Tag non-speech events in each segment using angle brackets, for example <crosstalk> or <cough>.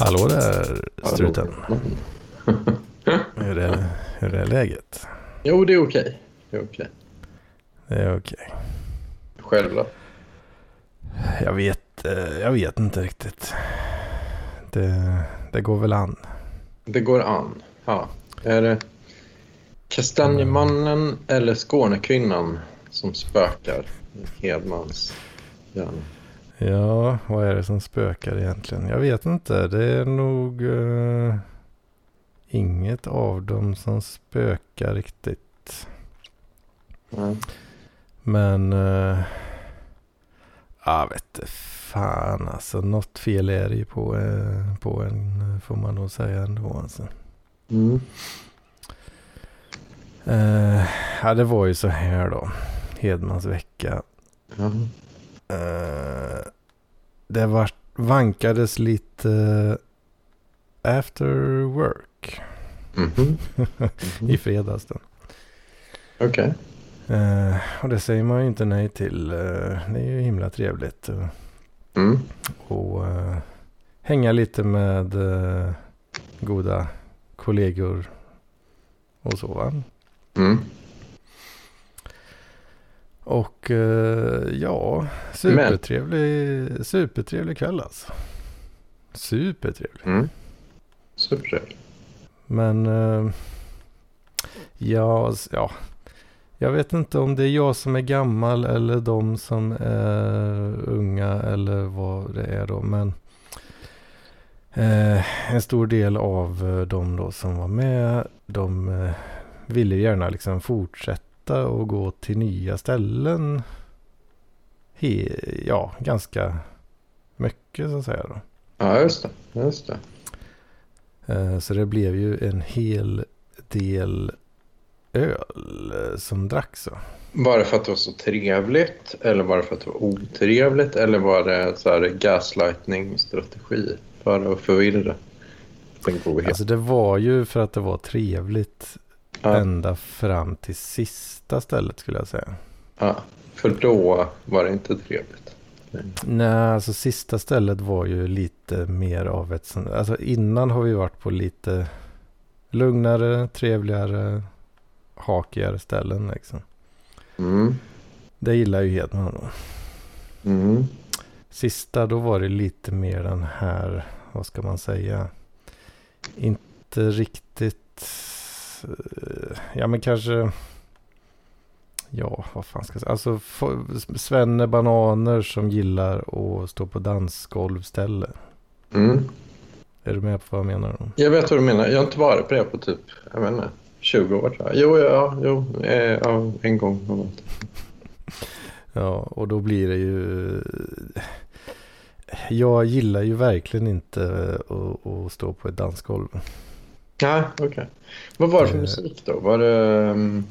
Hallå där, struten. <laughs> hur, är, hur är läget? Jo, det är okej. Det är okej. Det är okej. Själv då? Jag vet, eh, jag vet inte riktigt. Det, det går väl an. Det går an. Ja. Är det Kastanjemannen eller Skånekvinnan som spökar i Hedmans hjärna? Ja, vad är det som spökar egentligen? Jag vet inte. Det är nog uh, inget av dem som spökar riktigt. Nej. Men... Uh, jag vet fan alltså. Något fel är det ju på, uh, på en, får man nog säga ändå alltså. Mm. Uh, ja, det var ju så här då. Hedmans vecka. Ja. Uh, det var, vankades lite after work Mhm. <laughs> i fredags då. Okej. Uh, och det säger man ju inte nej till. Uh, det är ju himla trevligt. Uh, Mm. och hänga lite med goda kollegor och så va. Mm. Och eh, ja, supertrevlig, supertrevlig kväll alltså. Supertrevlig. Mm. Supertrevligt. Men eh, ja, ja, jag vet inte om det är jag som är gammal eller de som är unga eller vad det är då. Men eh, en stor del av de då som var med, de eh, ville gärna liksom fortsätta och gå till nya ställen. He, ja, ganska mycket så att säga då. Ja, just det. Just det. Eh, Så det blev ju en hel del öl som dracks. så. Bara för att det var så trevligt eller bara för att det var otrevligt eller var det så här gaslightning-strategi för att förvirra? Alltså det var ju för att det var trevligt ja, ända fram till sista stället skulle jag säga. ja, för då var det inte trevligt. Nej, alltså sista stället var ju lite mer av ett sånt. Alltså innan har vi varit på lite lugnare, trevligare, hakigare ställen liksom. Mm. Det gillar ju Hedman. Mm. Sista då var det lite mer den här, vad ska man säga, inte riktigt, ja men kanske, ja vad fan ska jag säga, alltså svenne bananer som gillar att stå på dansgolvställe. Mm. Är du med på vad jag menar? Jag vet vad du menar. Jag har inte varit på det på typ, jag vet inte, 20 år tror jag. Jo, ja, jo, eh, ja, en gång. <laughs> Ja, och då blir det ju, jag gillar ju verkligen inte att, att stå på ett dansgolv. Nej, okej. Vad var det för Eh. musik då? Var det... um,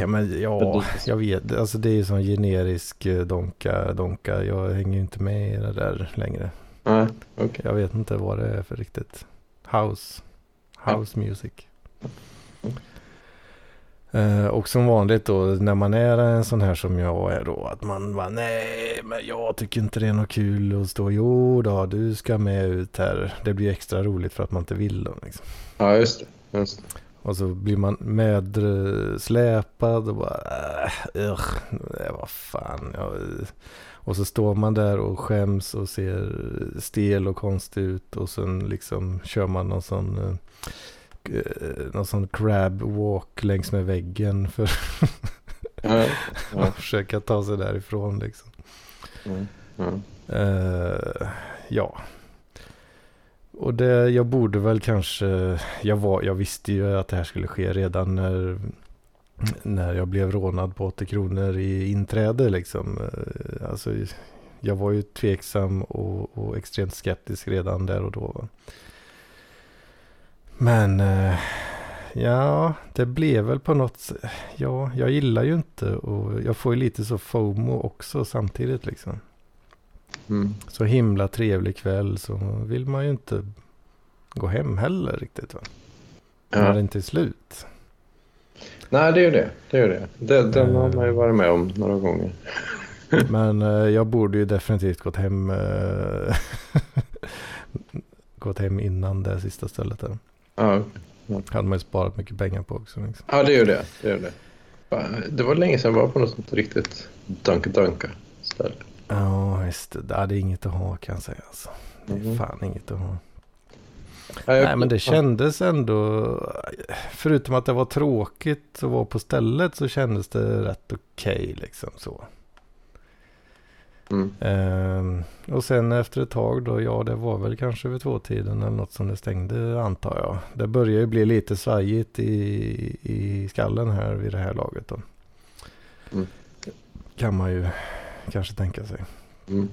Ja, men ja, jag vet. Alltså det är ju sån generisk eh, donka, donka. Jag hänger ju inte med i det där längre. Nej, okej. Jag vet inte vad det är för riktigt. House. House music. Eh, och som vanligt då när man är en sån här som jag är då. Att man bara nej men jag tycker inte det är något kul att stå. Jo då du ska med ut här. Det blir extra roligt för att man inte vill då. Liksom. Ja, just det. Just det. Och så blir man medsläpad och bara, äh, vad fan. Jag, och så står man där och skäms och ser stel och konstig ut och sen liksom kör man någon sån, eh, någon sån crab walk längs med väggen för Ja, <laughs> ja, att försöka ta sig därifrån liksom. ja, ja. Eh, ja. Och det, jag borde väl kanske, jag, var, jag visste ju att det här skulle ske redan när, när jag blev rånad på 80 kronor i inträde liksom. Eh, Alltså, jag var ju tveksam och, och extremt skeptisk redan där och då. Men eh, ja, det blev väl på något ja, jag gillar ju inte och jag får ju lite så FOMO också samtidigt liksom Mm. så himla trevlig kväll så vill man ju inte gå hem heller riktigt va. När det Ja. inte är slut. Nej, det är ju det. det, är det. det den har man ju varit med om några gånger. <laughs> Men eh, jag borde ju definitivt gått hem. Eh, <laughs> gått hem innan det sista stället där. Ja, Hade man ju sparat mycket pengar på också. Liksom. ja det gör det. Det, gör det. Det var länge sedan jag var på något sånt riktigt dunka-dunka ställe. Ja, just det. Det är inget att ha kan jag säga. Alltså. Det är Mhm. fan inget att ha. Ja, jag- Nej, men det kändes ändå, förutom att det var tråkigt att vara på stället så kändes det rätt okej liksom så. Mm. Ehm, och sen efter ett tag då, ja det var väl kanske vid tvåtiden eller något som det stängde antar jag. Det börjar ju bli lite svajigt i, i skallen här vid det här laget då. Mm. Kan man ju kanske tänka sig. Mm.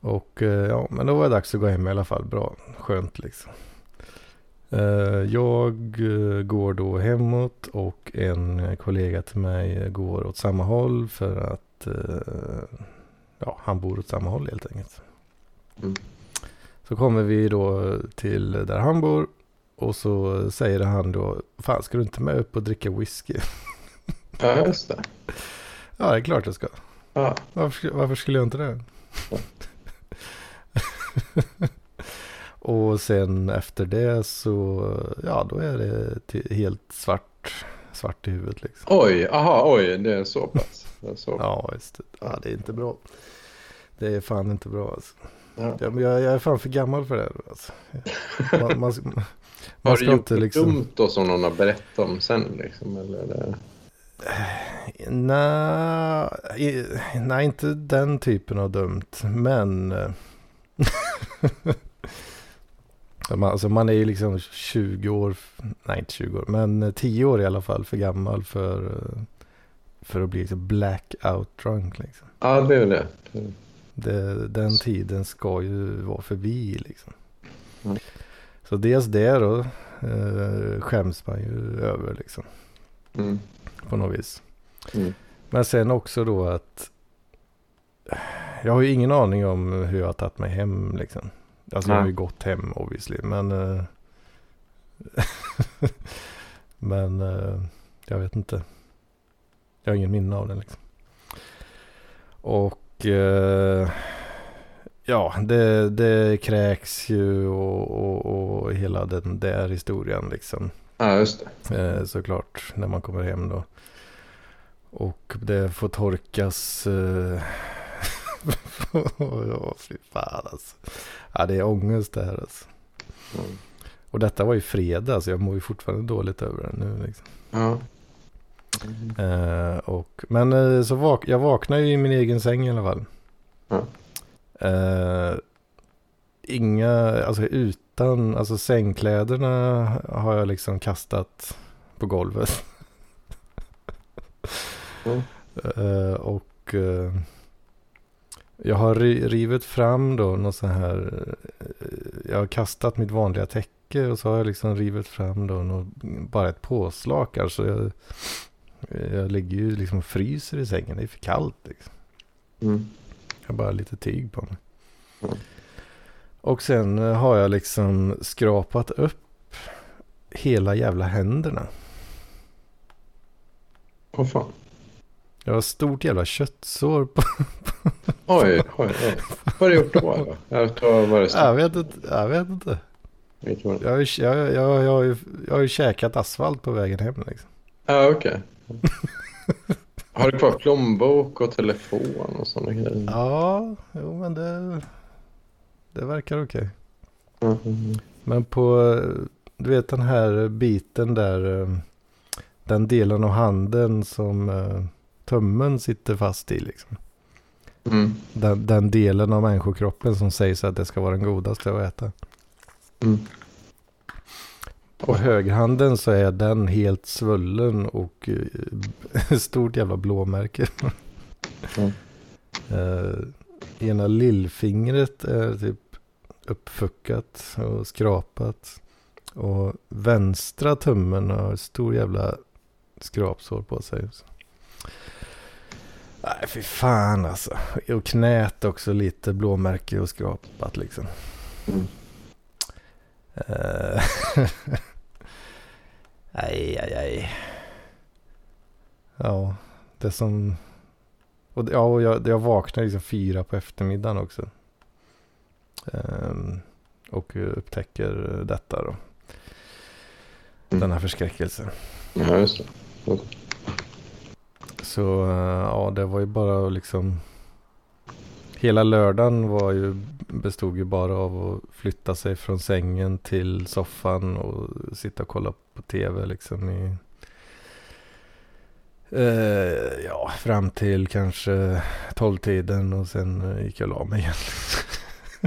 Och eh, ja, men då var det dags att gå hem i alla fall. Bra, skönt liksom. Eh, Jag eh, går då hemåt och en kollega till mig går åt samma håll för att eh, ja, han bor åt samma håll helt enkelt. Mm. Så kommer vi då till där han bor och så säger han då, fan ska du inte med upp och dricka whisky? <laughs> Ja, just det. ja, det är klart jag ska. Ja. Varför, varför skulle jag inte det? Ja. <laughs> och sen efter det så, ja då är det helt svart, svart i huvudet liksom. Oj, aha, oj, det är så pass. Så. Ja, just det. Ja, det är inte bra. Det är fan inte bra alltså. Ja. Jag, jag, är fan för gammal för det här alltså. Man, man, <laughs> man, Har man du ska gjort inte något liksom... dumt då som någon har berättat om sen liksom? Eller. Nej, nej, inte den typen av dumt. Men... eh, <laughs> man, alltså man är ju liksom 20 år, nej inte 20 år, men eh, 10 år i alla fall för gammal för, eh, för att bli liksom blackout drunk. Liksom. Ja, det är det. Det, den tiden ska ju vara förbi liksom. Mm. Så dels det då eh, skäms man ju över liksom Mm. på något vis. Mm. Men sen också då att jag har ju ingen aning om hur jag har tagit mig hem liksom. Alltså jag har Nej. ju gått hem obviously. Men, eh, <laughs> men eh, jag vet inte. Jag har ingen minne av den liksom. Och eh, ja, det, det kräks ju och, och, och hela den där historien liksom. Ja, just det. Eh, såklart när man kommer hem då. Och det får torkas. Eh, <laughs> ja, fy fan alltså. Ja, det är ångest det här alltså. Mm. Och detta var ju fredag så jag mår ju fortfarande dåligt över det nu liksom. Ja. Eh, och, men eh, så vak jag vaknar ju i min egen säng i alla fall. Eh, inga, alltså utan, alltså sängkläderna har jag liksom kastat på golvet. Mm. Eh, och eh, jag har ri- rivit fram då något så här. jag har kastat mitt vanliga täcke och så har jag liksom rivit fram då något, bara ett påslakan. Så jag, jag ligger ju liksom och fryser i sängen. Det är för kallt liksom. Mm. Jag har bara lite tyg på mig. Mm. Och sen eh, har jag liksom skrapat upp hela jävla händerna. Åh fan. Jag har stort jävla köttsår på... Oj, oj, oj. Vad har du gjort då? Jag tar vad det. Jag vet inte. Jag vet inte. Vad Jag har ju, jag, jag, jag, har ju, jag har ju käkat asfalt på vägen hem liksom. Ja, okej. <laughs> Har du kvar plånbok och telefon och sådana grejer? Ja, jo men det, det verkar okej. Mm, mm, Men på, du vet den här biten där, eh, den delen av handen som eh, tummen sitter fast i liksom. mm. Den, den delen av människokroppen som sägs att det ska vara den godaste att äta. Mm. På högerhanden så är den helt svullen och eh, <laughs> stort jävla blåmärke. Mm. Eh, ena lillfingret är typ uppfuckat och skrapat. Och vänstra tummen har stor jävla skrapsår på sig. Nej, fy fan alltså. Och knät också lite blåmärke och skrapat liksom. Mm. Eh, <laughs> aj, aj, aj. Ja, det som... Och, ja, och jag, jag vaknade liksom fyra på eftermiddagen också. Ehm, och upptäcker detta då. Mm. Denna förskräckelse. Ja, just det. Så eh, ja, det var ju bara liksom Hela lördagen var ju, bestod ju bara av att flytta sig från sängen till soffan och sitta och kolla på tv liksom i eh, Ja, fram till kanske tolvtiden och sen eh, gick jag och la mig igen.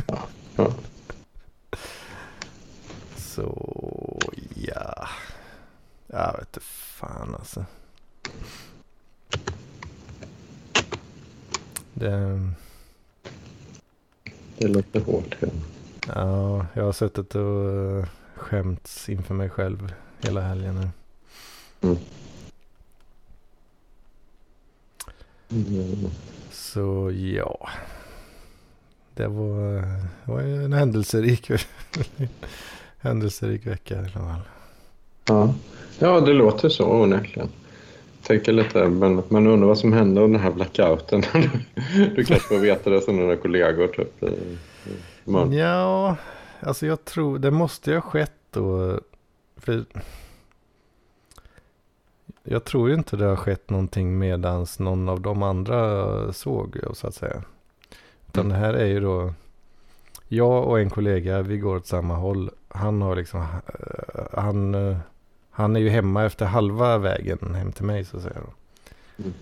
Ja. <laughs> Så ja, jag vet inte fan alltså. Det, det låter hårt. Ja. ja, jag har suttit och eh, skämts inför mig själv hela helgen nu. Mm. Så ja. Det var, det var en händelserik, <laughs> händelserik vecka i alla fall. Ja. ja, det låter så onekligen. Tänker lite, men man undrar vad som hände under den här blackouten. <laughs> du kanske får veta det som dina kollegor typ. i- i morgon. Ja, alltså jag tror det måste ju ha skett då. För jag tror ju inte det har skett någonting medans någon av de andra såg så att säga. Utan Mm. det här är ju då jag och en kollega, vi går åt samma håll. Han har liksom, eh, han, eh, han är ju hemma efter halva vägen hem till mig så att säga. Då. Mm.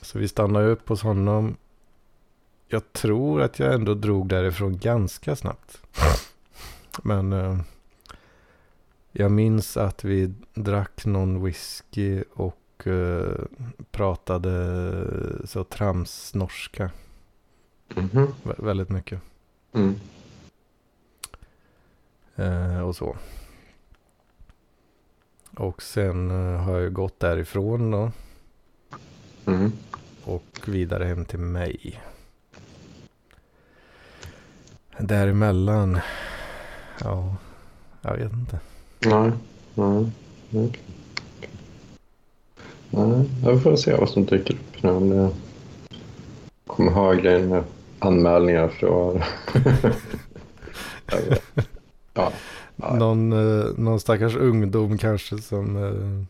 Så vi stannar ju upp hos honom. Jag tror att jag ändå drog därifrån ganska snabbt. <laughs> Men eh, jag minns att vi drack någon whisky och eh, pratade så trams-norska Mhm. vä- väldigt mycket. Mm. Eh, och så. Och sen eh, har jag gått därifrån då. Mm. Och vidare hem till mig. Däremellan. Ja, jag vet inte. Nej, nej, okej. Nej, jag får se vad som dyker upp nu. Om det kommer Hagren med anmälningar från... Vet. <laughs> ja. Någon, eh, någon stackars ungdom kanske som eh,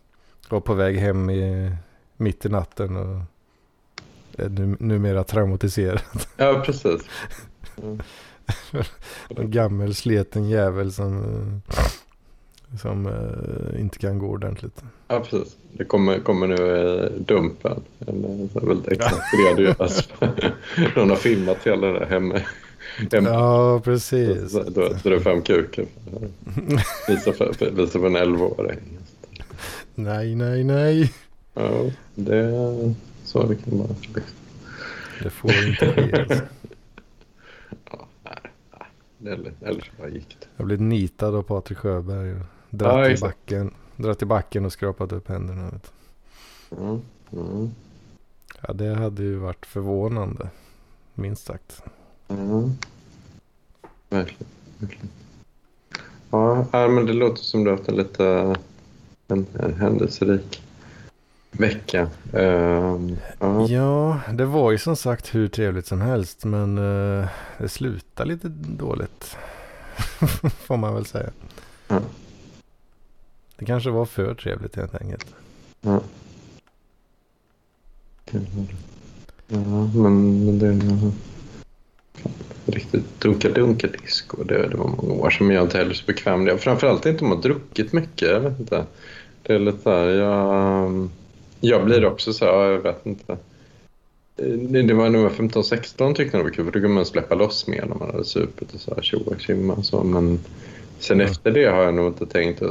var på väg hem i, mitt i natten och är nu, numera traumatiserad. ja, precis. <laughs> En gammal sleten jävel som, eh, som eh, inte kan gå ordentligt. Ja, precis. Det kommer, kommer nu eh, Dumpen. En väldigt. Alltså, Någon har filmat hela det där hemma. Ja, precis. Då då drar du fram kuken. Visa för, visa för en 11-åring. nej, nej, nej. Ja, det är så det kan vara. Det får inte ske. Alltså. Ja, nej, nej. Eller, eller bara gick det. Jag blev nitad av Patrik Sjöberg. Och Ja, dratt, i backen, dratt i backen och skrapat upp händerna. Vet. Mm, mm, Ja, det hade ju varit förvånande. Minst sagt. Mm. Verkligen, verkligen. Ja, ja, men det låter som du har haft en lite en, en händelserik vecka. Ehm, ja. Ja, det var ju som sagt hur trevligt som helst. Men eh, det slutade lite dåligt. <laughs> Får man väl säga. Ja. Det kanske var för trevligt helt enkelt. Ja. Ja, men, men det... Riktigt dunka-dunka-disco. Det, det var många år sedan, men jag är inte heller så bekväm med det. Framförallt inte om man har druckit mycket. Jag vet inte. Det är lite här, jag, jag blir också så här, ja, jag vet inte. Det, det var när jag var 15-16 tyckte jag det var kul, för då kunde man släppa loss mer när man hade supit och så här, tjoa och så. Men sen Mm. efter det har jag nog inte tänkt.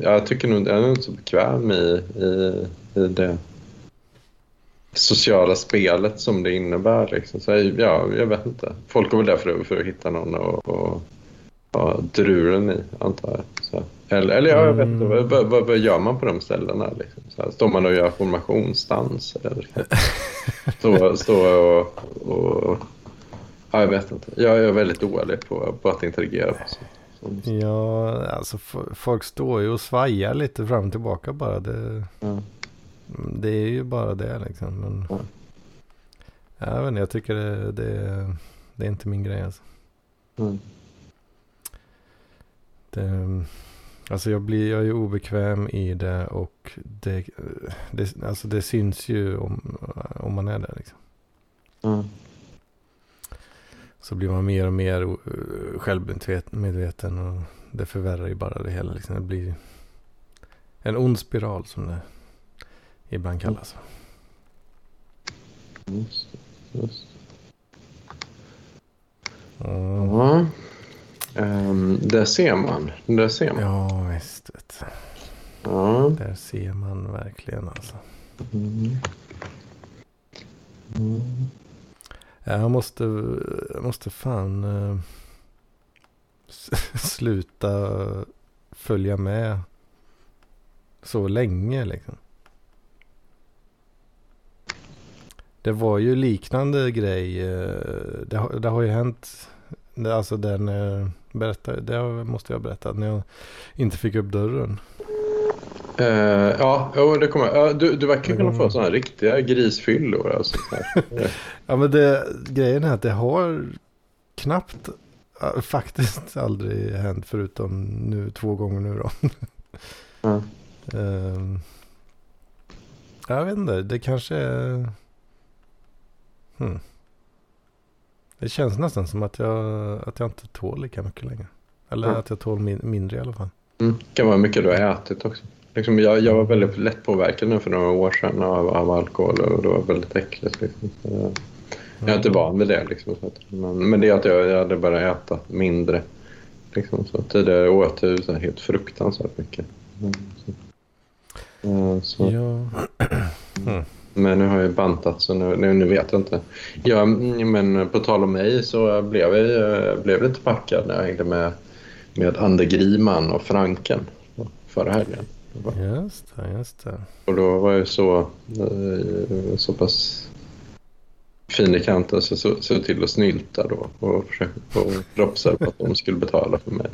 Jag tycker nog, jag är nog inte så bekväm i, i, i det sociala spelet som det innebär. Liksom. Så, ja, jag vet inte. Folk går väl där för, för att hitta någon och, och ha druren i, antar jag. Så. Eller, eller ja, jag vet inte, vad, vad, vad, vad gör man på de ställena? Liksom? Så här, står man och gör formationsdanser? Eller? <laughs> Stå, stå och, och... Ja, jag vet inte. Jag är väldigt dålig på, på att interagera. På. Så, Ja, alltså folk står ju och svajar lite fram och tillbaka bara. Det, ja. Det är ju bara det liksom. Men, Ja. jag vet inte, jag tycker det, det, det är inte min grej alltså. Mm. Det, alltså jag, blir, jag är ju obekväm i det och det, det, alltså det syns ju om, om man är där. Liksom. Mm. Så blir man mer och mer uh, självmedveten och det förvärrar ju bara det hela. Liksom. Det blir en ond spiral som det ibland kallas. Just. Mm. Ja. Um, där ser man. Där ser man. Ja, visst. Ja. Där ser man verkligen alltså. Mm. Mm. Jag måste, jag måste fan s- <laughs> sluta följa med så länge liksom. Det var ju liknande grej. eh, Det, har- det har ju hänt. Alltså den eh, berättar, det måste jag berätta. När jag inte fick upp dörren. Eh, ja, jo, det kommer. Ja, du, du verkar kunna få Mm. sådana riktiga grisfyllor. Alltså. <laughs> Ja men det, grejen är att det har knappt faktiskt aldrig hänt förutom nu två gånger nu då. Ja. <laughs> Ehm, jag vet inte, det kanske är... Hmm. Det känns nästan som att jag, att jag inte tål lika mycket längre. Eller Ja. att jag tål min, mindre i alla fall. Mm. Det kan vara mycket du har ätit också. Liksom jag, jag var väldigt lätt påverkad nu för några år sedan av, av alkohol och det var väldigt äckligt. Liksom. Jag, jag är inte van vid det. Liksom, att, men, men det är att jag, jag hade börjat äta mindre. Liksom, så tidigare åt jag så här helt fruktansvärt mycket. Mm, så. Eh, så. Ja. <clears throat> Men nu har jag bantat så nu, nu, nu vet jag inte. Ja, mm, men på tal om mig så blev jag blev lite packad när jag hängde med, med Ander Griman och Franken förra helgen. Just det, just det. Och då var jag så, eh, så pass fin i kanten så såg till att snylta då och försökte och propsade på att de skulle betala för mig.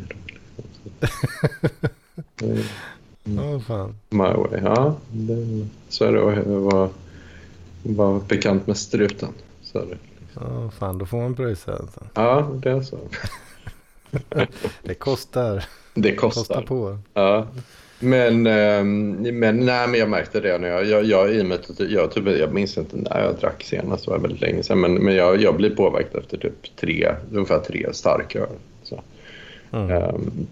Eh, <laughs> Ja, fan. My way, ja. Det, så är det att vara, vara bekant med struten. Så det. Ja, fan, då får man pröjsa. Alltså. Ja, det är så. <laughs> Det kostar. Det Kostar kostar. på. Ja. Men, ehm, men, nej, men jag märkte det när jag, jag, jag, i och med att jag, typ, jag minns inte när jag drack senast, det var väldigt länge sedan, men, men jag, jag blir påverkad efter typ tre, ungefär tre starköl. Så. Mm. Ehm,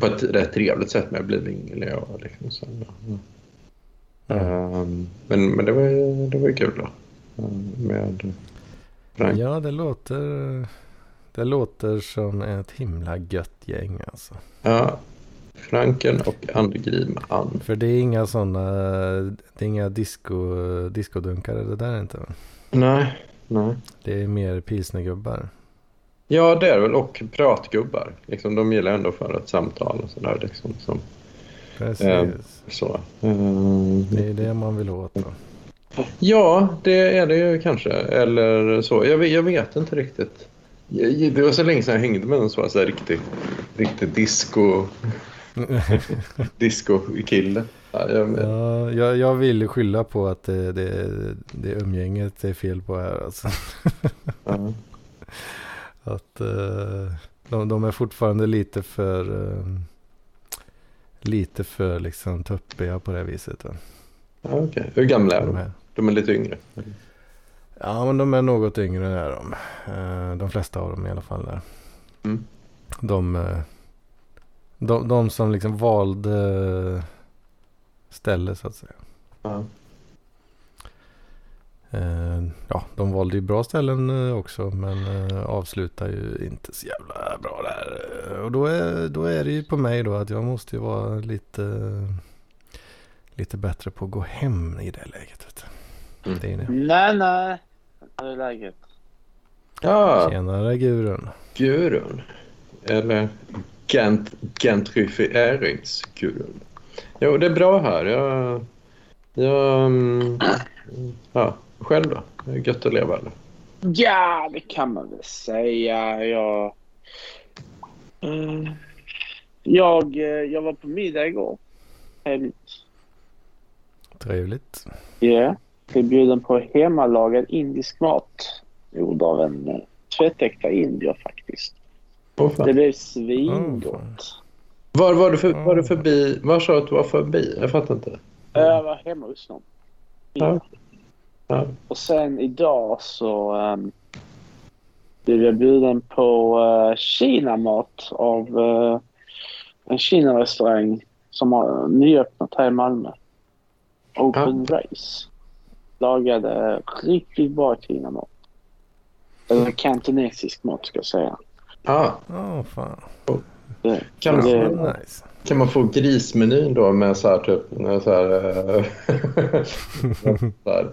på ett rätt trevligt sätt, men jag blir vinglig och liksom så. Ja. Mm. Men, men det var ju det var ju kul då. Ehm, Med Frank. Ja, det låter, det låter som ett himla gött gäng alltså. Ja, Franken och Andegrim-Ann. För det är inga sådana, det är inga disco, discodunkare det där är inte va? Nej, nej. Det är mer pilsnergubbar. Ja, det är väl. Och pratgubbar. Liksom, de gillar ändå för ett samtal och sådär. Liksom, som, Precis. Ehm. så. Ehm, Det är det man vill åt då. Ja, det är det ju kanske. Eller så. Jag vet, jag vet inte riktigt. Jag- Det var så länge sedan jag hängde med någon var så här riktigt, riktigt disco, <laughs> disco-kille. Ja, jag, ja, jag, jag vill skylla på att det, det, det umgänget det är fel på här alltså. ja. <laughs> Att eh, de, de är fortfarande lite för eh, lite för liksom tuppiga på det viset. Va? Ja, okej. Hur gamla är De de? här. De är lite yngre. Ja men de är något yngre är de. Eh, de flesta av dem i alla fall. Där. Mm. De, eh, de, de som liksom valde ställe så att säga. Ja. Eh, ja, de valde ju bra ställen eh, också men eh, avslutar ju inte så jävla bra där. Och då är, då är det ju på mig då att jag måste ju vara lite, lite bättre på att gå hem i det läget. Vet du. Mm. Det är det. Nej, nej. Hur är läget? ja, Tjenare Gurun. Gurun. Eller gent, gentrifieringsgurun. Jo, det är bra här. Jag, jag, mm, ja, själv då? Det är gött att leva eller? Ja, det kan man väl säga. Jag, Mm. jag, eh, jag var på middag igår. Trevligt. Trevligt. Ja. Blev bjuden på hemmalagad indisk mat. Gjord av en eh, tvättäkta indier faktiskt. Fan. Det blev Oh, svingott. Var var du, för, var du förbi? Var sa du att du var förbi? Jag fattar inte. Jag var hemma hos dem. Ja. Ja. Och sen idag så um, blev jag bjuden på uh, Kinamat av uh, en Kina-restaurang som har nyöppnat här i Malmö. Open Race. Lagade riktigt bra Kinamat. Eller kantonesisk mat ska jag säga. Ja, Åh fan. Det, Kan man- det, Nice. kan man få grismenyn då med så här typ, med så här, eh, <laughs> <laughs> så här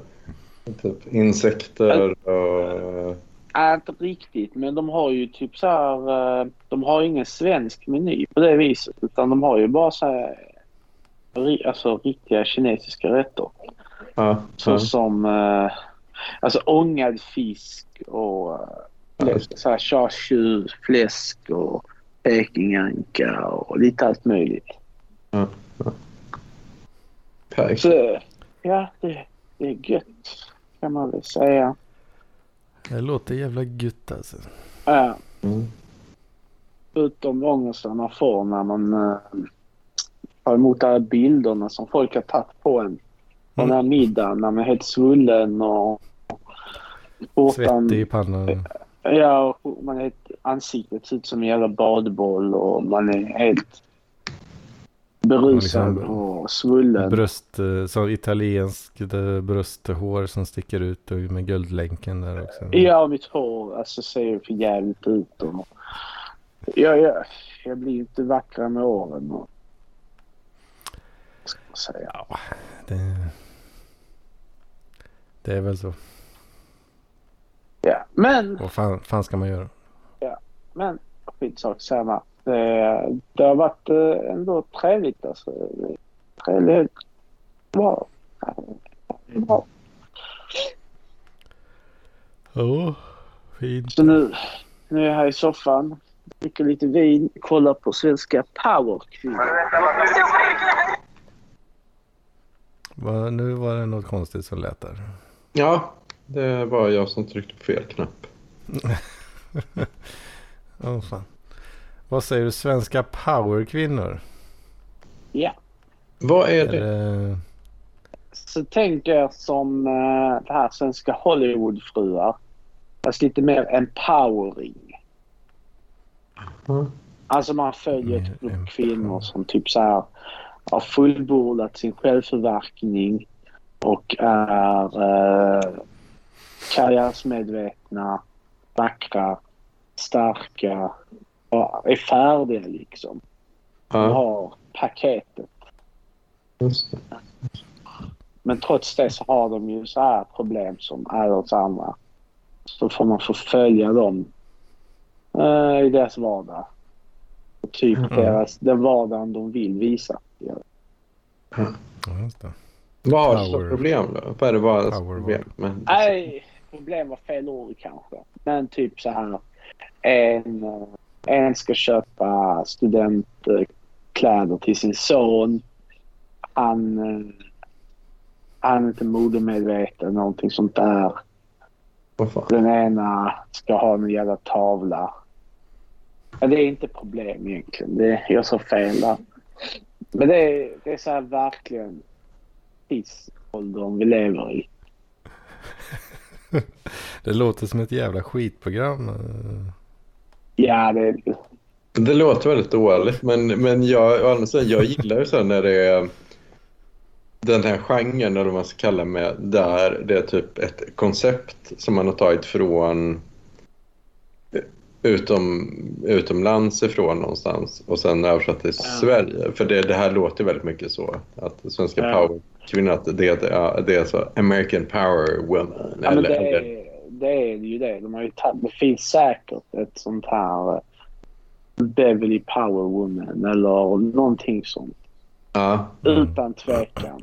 typ insekter och... är inte riktigt, men de har ju typ så här. eh, De har ingen svensk meny på det viset. Utan de har ju bara så här. Alltså riktiga kinesiska rätter. Ja, Så ja. som eh, alltså ångad fisk och eh, fläsk, så här chashu, fläsk och pekinganka och lite allt möjligt. Perfekt. Så ja, det, det är gött kan man väl säga. Det låter jävla gött alltså. Ja, Mm. Förutom ångesten man får när man uh, tar emot alla bilderna som folk har tagit på en. På den här middagen när man är helt svullen och skjortan- Svettig i pannan. Ja, och man är helt, ansiktet ser ut som en jävla badboll och man är helt berusad liksom och svullen. Bröst, eh, så italienskt eh, brösthår som sticker ut och med guldlänken där också. Ja, mitt hår alltså, ser för jävligt ut. Och, ja, ja, jag blir ju inte vackrare med åren. Och, ska man säga? Det, det är väl så. Ja, men, Vad fan, fan ska man göra? men skitsak samma. Det, det har varit eh, ändå trevligt alltså. Trevligt. Bra. Bra. Ja, fint. Så nu, nu är jag här i soffan, dricker lite vin, kollar på svenska powerkvinnor. Va, nu var det något konstigt som lät där. Ja, det var jag som tryckte på fel knapp. <laughs> Åh fan. Vad säger du? Svenska powerkvinnor? Ja. Vad är det? det... Så tänker jag som uh, det här svenska Hollywoodfruar. Fast lite mer empowering. Mm. Alltså man följer ett grupp kvinnor som typ så här har fullbordat sin självförverkning och är uh, karriärsmedvetna, vackra, starka är färdiga liksom. De Ja, har paketet. just det. Men trots det så har de ju så här problem som alla oss andra. Så får man förfölja dem eh, i deras vardag. Och typ Mm. deras, den vardagen de vill visa. Ja. Ja, just det. Vad har du för problem då? Vad är det bara problem? Men, Nej, problem var fel ord kanske. Men typ så här. En, eh, en ska köpa studentkläder till sin son. Han, eh, han är inte modemedveten, någonting sånt där. Den ena ska ha en jävla tavla. Ja, det är inte problem egentligen. Det, jag sa fel där. Men det är, det är så här verkligen tidsåldern vi lever i. <laughs> Det låter som ett jävla skitprogram. Ja, det Det låter väldigt dåligt, men, men jag, å andra sidan, jag gillar ju så när det är den här genren, eller vad man ska kalla med, där det är typ ett koncept som man har tagit från utom, utomlands ifrån någonstans och sen översatt till Ja. Sverige. För det, det här låter väldigt mycket så, att svenska Ja. powerkvinnor, att det, det, det är så American power woman. Ja, eller, det eller, det är ju det. De har ju tagit, det finns säkert ett sånt här eh, Beverly Power Woman eller någonting sånt. ja. Mm. Utan tvekan.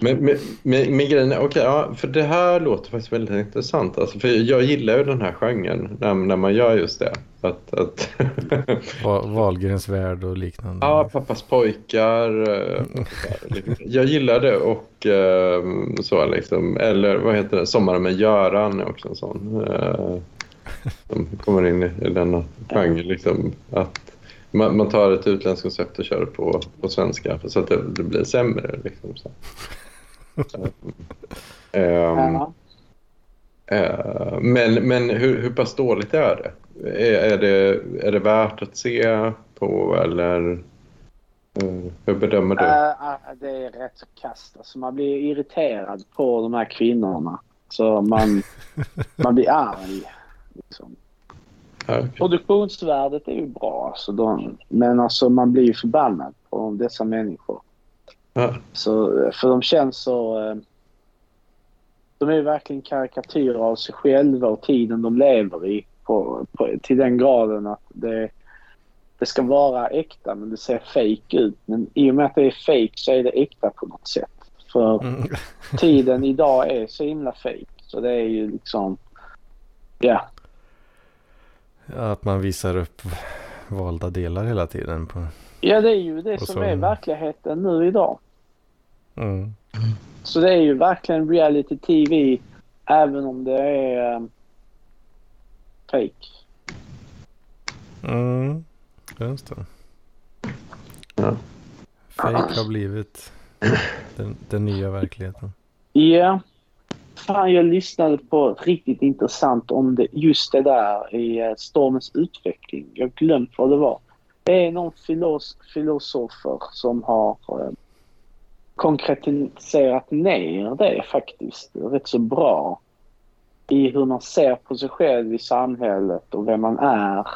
Men, men, men, men grejen är, okej, ja, för det här låter faktiskt väldigt intressant. Alltså, för jag gillar ju den här genren när, när man gör just det. Att, att <laughs> Va- Wahlgrens värld och liknande. ja, pappas pojkar. eh, <laughs> Jag gillar det och eh, så liksom. Eller vad heter det? Sommaren med Göran är också en sån. Eh, som kommer in i, i denna genre. Liksom, att man, man tar ett utländskt koncept och kör på, på svenska så att det, det blir sämre. Liksom, så. um, <laughs> Ja. Eh, men men hur, hur pass dåligt är det? Är, är det? är det värt att se på eller eh, hur bedömer du? Äh, det är rätt så kast. Alltså man blir irriterad på de här kvinnorna. Så man, <laughs> man blir arg. Liksom. Produktionsvärdet är ju bra. Alltså de, men alltså man blir ju förbannad på dessa människor. Ja, Så, för de känns så... eh, De är ju verkligen karikatyrer av sig själva och tiden de lever i. På, på, till den graden att det, det ska vara äkta men det ser fake ut. Men i och med att det är fake så är det äkta på något sätt. För Mm. tiden idag är så himla fake. Så det är ju liksom... Ja, Att man visar upp valda delar hela tiden. På, ja det är ju det som så- är verkligheten nu idag. mm. Så det är ju verkligen reality TV även om det är um, fake. Mm. Just det. Ja. Fake har blivit den, den nya verkligheten. Ja. Fan, jag lyssnade på riktigt intressant om det, just det där i eh, Stormens utveckling. Jag har glömt vad det var. Det är någon filos, filosofer som har eh, konkretiserat ner det faktiskt rätt så bra. I hur man ser på sig själv i samhället och vem man är.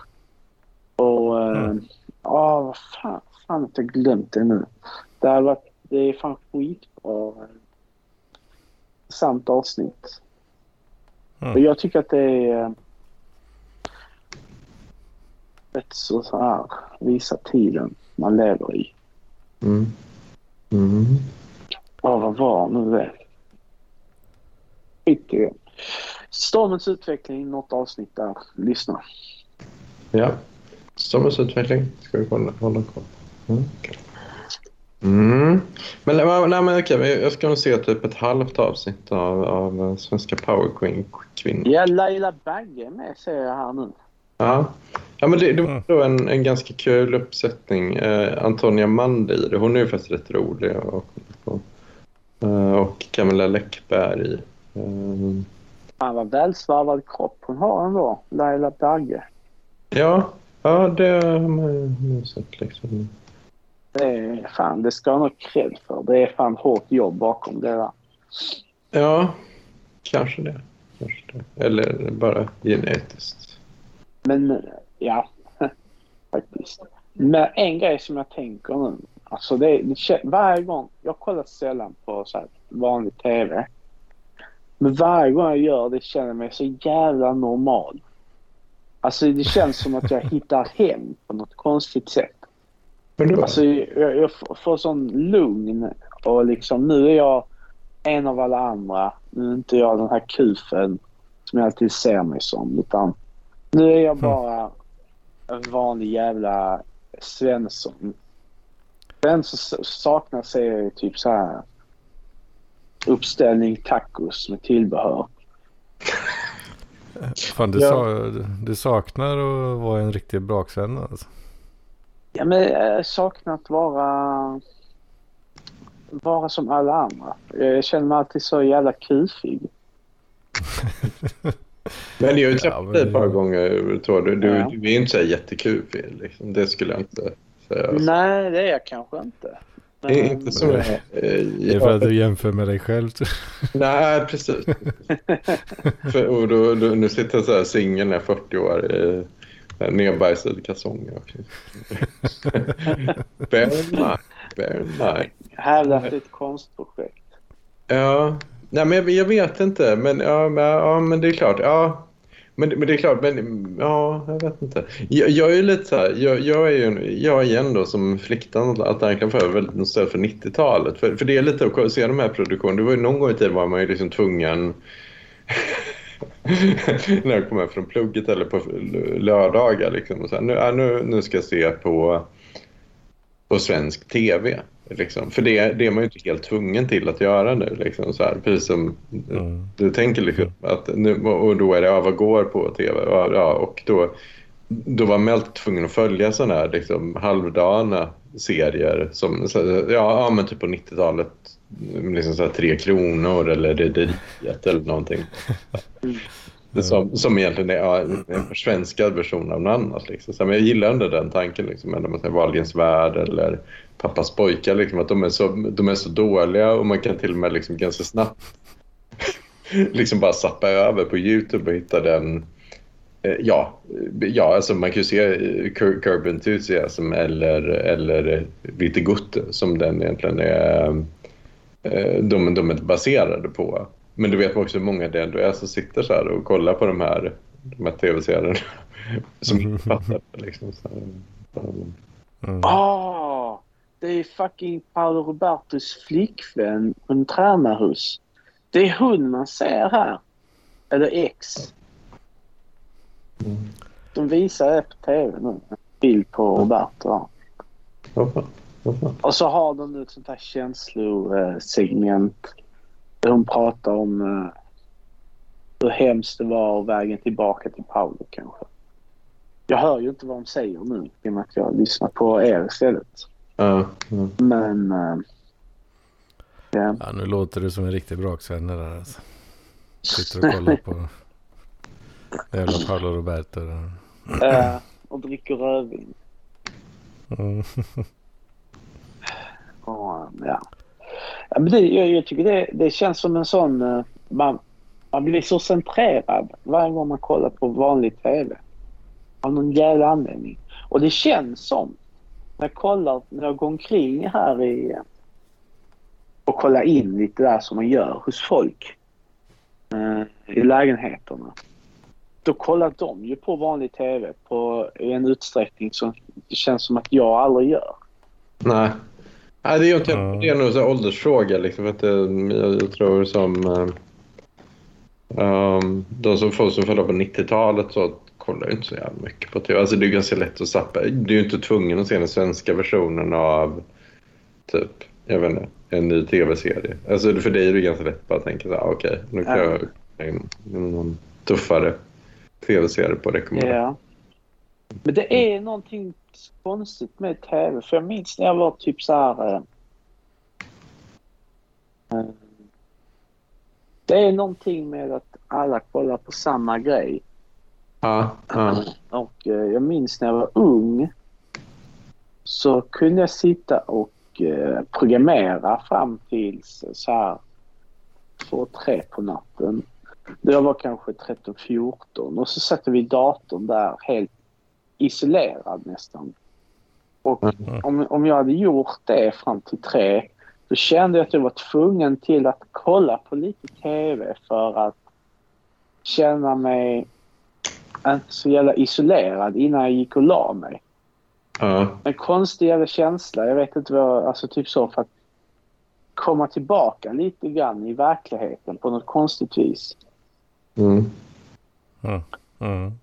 Och... eh, Mm. Ja, vad fan. Fan att jag glömt det nu. Det, varit, det är fan skitbra. Eh, Sant avsnitt. Mm. Och jag tycker att det är eh, rätt så, så här, visa tiden man lever i. Mm. Mm. Ja, vad var nu det? Skit i. Stormens utveckling, något avsnitt där. Lyssna. Ja. Stormens utveckling ska vi hålla, hålla koll på. Mm. Mm. Men, nej, men okej, jag ska nog se typ ett halvt avsnitt av, av eh, Svenska Power Queen kvinnor. Ja, Laila Bagge är med ser jag här nu. Ja. ja, men det, det var Mm. då en, en ganska kul uppsättning. Eh, Antonia Mandir, hon är ju faktiskt rätt rolig. Och, och, eh, och Camilla Läckberg. Eh, Fan vad välsvarvad kropp hon har ändå, Laila Bagge. ja, ja, det har man ju sett liksom. Det fan, det ska jag nog cred för. Det är fan hårt jobb bakom det där. Ja, kanske det. Kanske det. Eller bara genetiskt. Men ja, <laughs> faktiskt. Men en grej som jag tänker nu. Alltså det, det, varje gång, jag kollar sällan på så här vanlig TV. Men varje gång jag gör det känner jag mig så jävla normal. Alltså det känns som att jag hittar hem på något konstigt sätt. Du, Alltså jag, jag får- sån lugn och liksom nu är jag en av alla andra. Nu är inte jag den här kufen som jag alltid ser mig som utan nu är jag bara en vanlig jävla Svensson. Sen så saknas jag typ så här uppställning tacos med tillbehör. Fan, du, Ja. sa, du saknar att vara en riktig braksvän alltså. Ja men jag saknar att vara vara som alla andra. Jag känner mig alltid så jävla kufig. <laughs> men jag har ju Ja, träffat men- dig ett par gånger. Tor. Du, du, Ja. du är inte så jättekul. Liksom. Det skulle jag inte säga. Nej, det är jag kanske inte. Det är inte så. Eh, Det är för att du jämför med dig själv. <laughs> Nej, precis. <laughs> för, och då, då, nu sitter jag så här singel när jag är 40 år eh, nerbajsade kalsonger. också. <laughs> bear in mind. Bear in mind. Jag hävdar att det är ett konstprojekt. Ja, nej, men jag, jag vet inte. Men, ja, men, ja, men det är klart. Ja. Men, men det är klart, men ja, jag vet inte. Jag, jag är ju lite så här, jag, jag är ju jag igen då som fliktan att han kan få väldigt nostalgi för 90-talet. För, för det är lite att se de här produktionerna. Det var ju någon gång i tiden var man ju liksom tvungen <laughs> när jag kom hem från plugget eller på lördagar liksom. Och så här, nu, nu, nu ska jag se på, på svensk tv. Liksom. För det, det är man ju inte helt tvungen till att göra nu. Liksom, så här. Precis som Mm. du tänker liksom, att nu, och då är det ja, vad går på tv? Ja, och då, då var man alltid tvungen att följa sådana här liksom, halvdana serier som så, ja, ja, men typ på 90-talet liksom så här, Tre Kronor eller Rederiet eller någonting. Som, som egentligen är ja, en försvenskad version av något annat. Liksom. Så, men jag gillar ändå den tanken. Liksom, när man säger Wahlgrens värld eller Pappas pojkar. Liksom, att de är, så, de är så dåliga och man kan till och med liksom, ganska snabbt <laughs> liksom bara sappa över på Youtube och hitta den. Eh, ja, ja alltså man kan ju se eh, Curb Enthusiasm eller, eller Lite Gutte som den egentligen är eh, De, de är baserade på. Men du vet också hur många det ändå är som sitter så här och kollar på de här, de här tv-serierna <laughs> som inte fattar. Liksom, så här. Mm. Ah, det är fucking Paolo Robertos flickvän från tränarhus. Det är hon man ser här. Eller ex. Mm. De visar det på tv nu. En bild på Roberto. här. <laughs> Och så har de nu ett sånt här känslosegment. Där hon pratar om eh, hur hemskt det var och vägen tillbaka till Paolo kanske. Jag hör ju inte vad de säger nu i och med att jag lyssnar på er istället. Ja, ja. Men... eh, ja. Ja, nu låter du som en riktig braksvenne där alltså. Sitter och kollar på <laughs> jävla Paolo Roberto. där. Eh, och dricker rödvin. <laughs> Ja. Ja, men det, jag, jag tycker det, det känns som en sån... Eh, man, man blir så centrerad varje gång man kollar på vanlig tv. Av någon jävla anledning. Och det känns som, när jag kollar, när jag går omkring här i... Eh, och kollar in lite där som man gör hos folk. eh, I lägenheterna. Då kollar de ju på vanlig tv på, i en utsträckning som det känns som att jag aldrig gör. Nej. Nej, det är ju inte, Ja. det är nog en åldersfråga. Liksom, för att det, jag, jag tror som... eh, um, de som folk som födda på 90-talet så kollar ju inte så jävla mycket på tv. Alltså det är ganska lätt att sappa. Du är ju inte tvungen att se den svenska versionen av typ, jag vet inte, en ny tv-serie. Alltså för dig är det ganska lätt bara att tänka så här, "Ah, okej, nu kan Ja. jag en, någon tuffare tv-serie på rekommendation. Ja. Men det är någonting konstigt med tv. För jag minns när jag var typ så här... eh, eh, det är någonting med att alla kollar på samma grej. Ja, ja. Och eh, jag minns när jag var ung så kunde jag sitta och eh, programmera fram tills så här två, tre på natten. Jag var kanske 13-14 och så satte vi datorn där helt isolerad nästan. Och Mm. om, om jag hade gjort det fram till tre då kände jag att jag var tvungen till att kolla på lite TV för att känna mig inte så jävla isolerad innan jag gick och la mig. ja. En konstig jävla känsla. Jag vet inte vad, alltså typ så för att komma tillbaka lite grann i verkligheten på något konstigt vis. Mm. Mm. Detta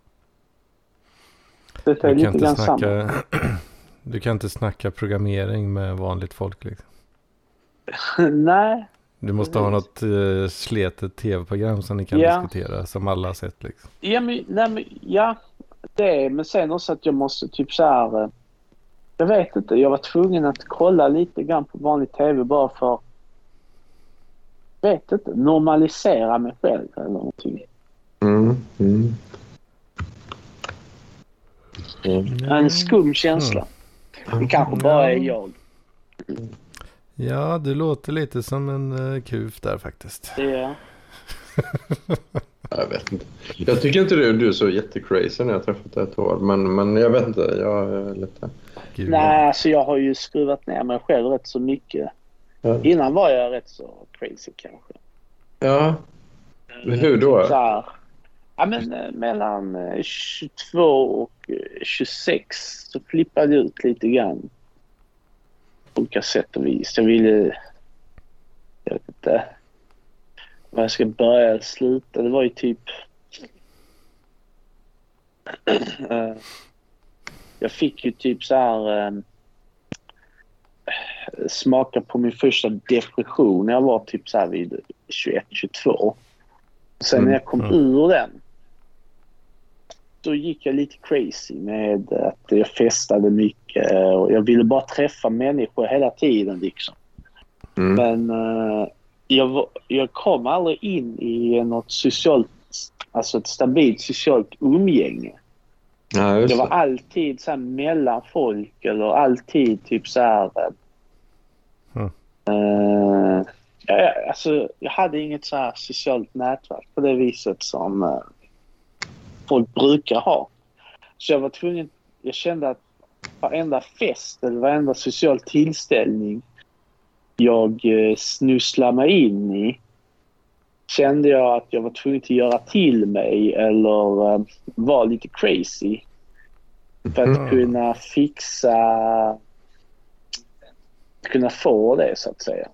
Du, kan lite inte grann samma. snacka, <clears throat> du kan inte snacka programmering med vanligt folk. Liksom. <laughs> Nej, Du måste ha något uh, sletet tv-program som ni kan Ja. diskutera. Som alla har sett. Liksom. ja, men, nej, men, ja det är, men sen också att jag måste typ så här. eh, Jag vet inte, jag var tvungen att kolla lite grann på vanlig TV bara för vet inte, normalisera mig själv eller någonting. Mm. Mm. En skum känsla. Det kanske bara är jag. Ja, du låter lite som en uh, kuf där faktiskt. Det, <laughs> Jag vet inte. Jag tycker inte du, du är så jättecrazy när jag träffat dig ett år. Men, men jag vet inte. Jag är lite... Gud, Nej, alltså jag har ju skruvat ner mig själv rätt så mycket. Ja. Innan var jag rätt så crazy kanske. ja. Hur då? Så här, ja, men, eh, mellan eh, 22 och eh, 26 så flippade jag ut lite grann. På olika sätt och vis. Jag ville... Jag vet inte var jag ska börja eller sluta. Det var ju typ... <clears throat> Eh, jag fick ju typ så här... eh, smaka på min första depression när jag var typ så här vid 21-22. Sen när jag kom Mm. ur den då gick jag lite crazy med att jag festade mycket och jag ville bara träffa människor hela tiden liksom. Mm. Men eh, jag, jag kom aldrig in i något socialt, alltså ett stabilt socialt umgänge. Ja, Det var alltid så här mellan folk eller alltid typ så här... eh, Mm. eh, ja, ja, alltså, jag hade inget så här socialt nätverk på det viset som eh, folk brukar ha. Så jag var tvungen... Jag kände att varenda fest eller varenda social tillställning jag eh, snusslade mig in i kände jag att jag var tvungen att göra till mig eller eh, vara lite crazy för att Mm. kunna fixa kunna få det så att säga.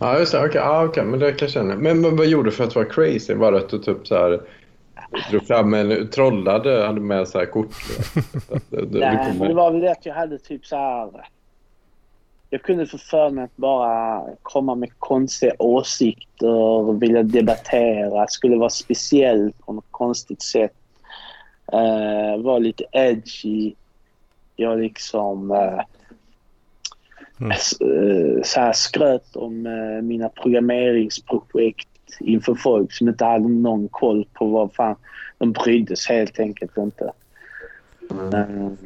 Ja, just det. Okej, ja, okej, men det kan jag känna. Men, men vad gjorde du för att vara crazy? Var det att du typ så här drog fram en trollade, hade med så här kort? Du- <laughs> du Nej, det var väl det att jag hade typ så här... Jag kunde få för mig att bara komma med konstiga åsikter, vilja debattera, skulle vara speciell på något konstigt sätt. Uh, vara lite edgy. Jag liksom... eh, Mm. eh, så här skröt om eh, mina programmeringsprojekt inför folk som inte hade någon koll på vad fan... De brydde sig helt enkelt inte. Mm.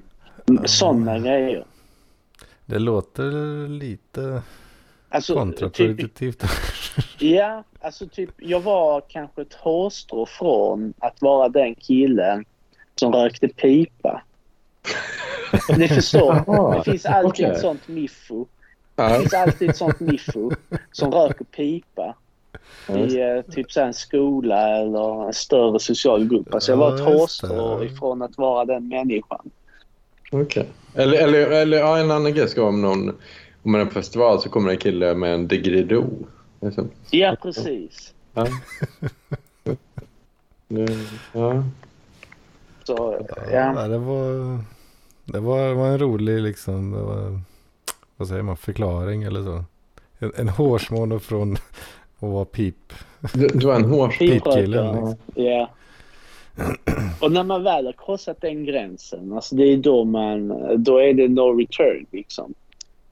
Uh, sådana grejer. Det låter lite Alltså, typ, kontraproduktivt. ja, alltså typ jag var kanske ett hårstrå från att vara den killen som rökte pipa. <laughs> Ni förstår. Det finns alltid okej. ett sånt miffo. Det finns alltid ett sånt miffo som röker pipa i eh, typ så en skola eller en större social grupp. Alltså jag var ett hårstrå ifrån att vara den människan. okej. Eller, eller, eller ja, en annan grej ska om någon... Om man är på festival så kommer en kille med en digrido. Liksom. Ja, precis. Ja. <laughs> Det- ja. Så, Ja, ja. det var, det var, var en rolig liksom, det var, vad säger man, förklaring eller så. En, en hårsmån från att vara pip. Du, du var en hårs... <laughs> Pipkillen, Piprökare. liksom. Ja. Och när man väl har krossat den gränsen, alltså det är då man, då är det no return liksom.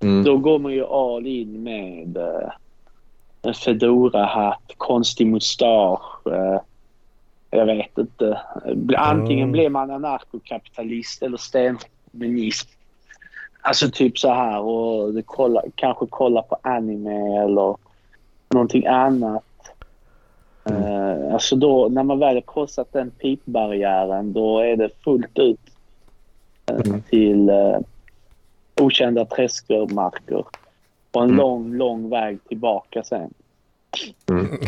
Mm. Då går man ju all in med eh, en fedora-hatt, konstig mustasch. Eh, jag vet inte. Antingen Mm. blir man anarkokapitalist eller stenhumanist. Alltså typ så här och kolla, kanske kolla på anime eller någonting annat. Eh, alltså då, när man väl har krossat den pipbarriären då är det fullt ut eh, Mm. till eh, okända träskmarker. Och en Mm. lång, lång väg tillbaka sen. <laughs>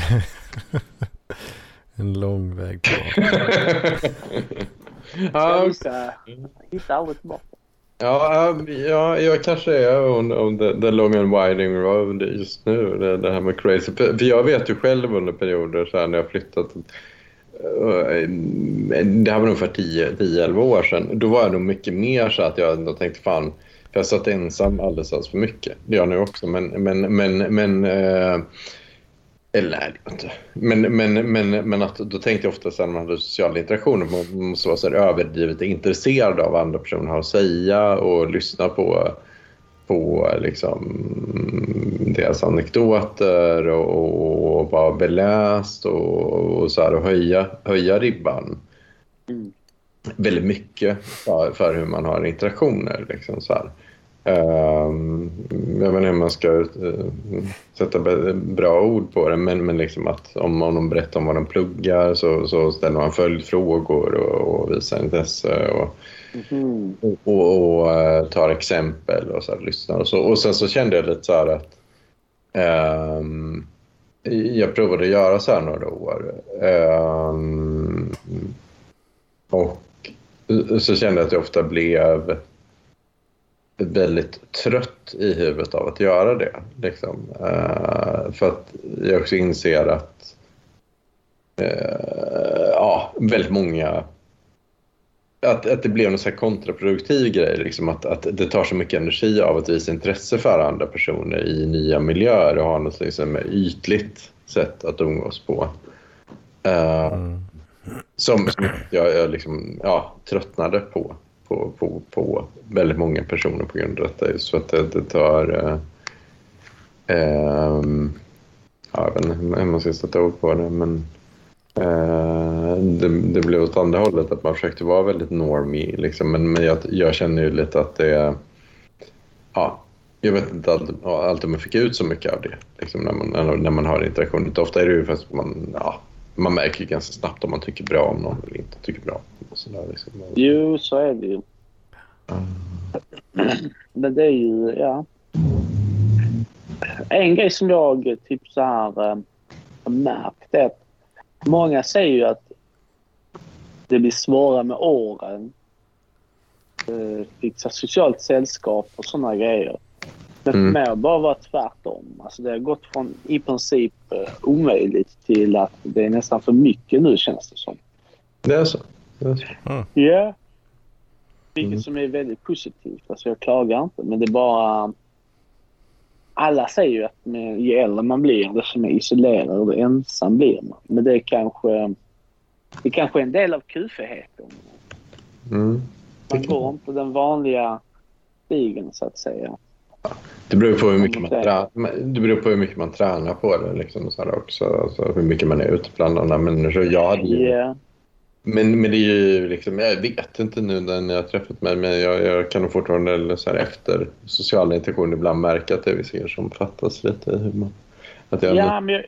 En lång väg tillbaka. <laughs> Jag hittar aldrig tillbaka. Ja, ja, jag kanske är on, on the, the long and winding road just nu. Det, det här med crazy. För för jag vet ju själv under perioder så här när jag flyttat. Eh, det här var nog för 10-11 år sedan. Då var jag nog mycket mer så att jag ändå tänkte fan. För jag satt ensam alldeles, alldeles för mycket. Det gör jag nu också. Men, men, men, men eh, eller nej, det inte. Men, men, men, men att, då tänkte jag ofta så när man hade sociala interaktioner man måste vara så här överdrivet intresserad av vad andra personer har att säga och lyssna på, på liksom, deras anekdoter och, och vara beläst och, och, så här, och höja, höja ribban Mm. väldigt mycket för, för hur man har interaktioner. Liksom, så här. Ehm, jag vet inte hur man ska eh, sätta bra ord på det, men, men liksom att om, de berättar om vad de pluggar så, så ställer man följdfrågor och, och visar intresse och, Mhm. och, och, och eh, tar exempel och så här, lyssnar och så. Och sen så kände jag lite så här att ehm, jag provade att göra så här några år. Ehm, och så kände jag att jag ofta blev väldigt trött i huvudet av att göra det. Liksom. Eh, för att jag också inser att eh, ja, väldigt många att, att det blev en så kontraproduktiv grej. Liksom att, att det tar så mycket energi av att visa intresse för andra personer i nya miljöer och ha något liksom ytligt sätt att umgås på. Uh, mm. Som, som jag, jag liksom, ja, tröttnade på, på, på, på väldigt många personer på grund av detta. Så att det, det tar... Eh, um, jag vet inte hur man ska sätta ord på det, men eh, det, det blev åt andra hållet, att man försökte vara väldigt normig. Liksom. Men, men jag, jag känner ju lite att det... Ja, jag vet inte alltid, alltid om jag fick ut så mycket av det liksom, när, man, när man har interaktion. Ofta är det ju för att man, ja, man märker ganska snabbt om man tycker bra om någon eller inte tycker bra. Och så där, liksom. Jo, så är det ju. Mm. Men det är ju, ja. En grej som jag typ så här har märkt är att många säger ju att det blir svårare med åren. Eh, fixa socialt sällskap och sådana grejer. Men för mm. mig har det bara varit tvärtom. Alltså det har gått från i princip uh, omöjligt till att det är nästan för mycket nu känns det som. Det är så? Det är så. Mm. Yeah. Vilket mm. som är väldigt positivt. Alltså jag klagar inte men det är bara... Alla säger ju att med, ju äldre man blir desto mer isolerad och ensam blir man. Men det är kanske... Det är kanske är en del av kufiheten. Mm. Man går inte den vanliga stigen så att säga. Det beror på hur mycket man, tränar, det beror på hur mycket man tränar på det liksom, så också. Alltså, hur mycket man är ute bland andra människor. Jag hade ju, yeah. men, men det är ju liksom, jag vet inte nu när jag har träffat mig, men jag, jag kan nog fortfarande så här, efter social interaktion ibland märka att det är vissa grejer som fattas lite. Hur man, att jag ja, men jag,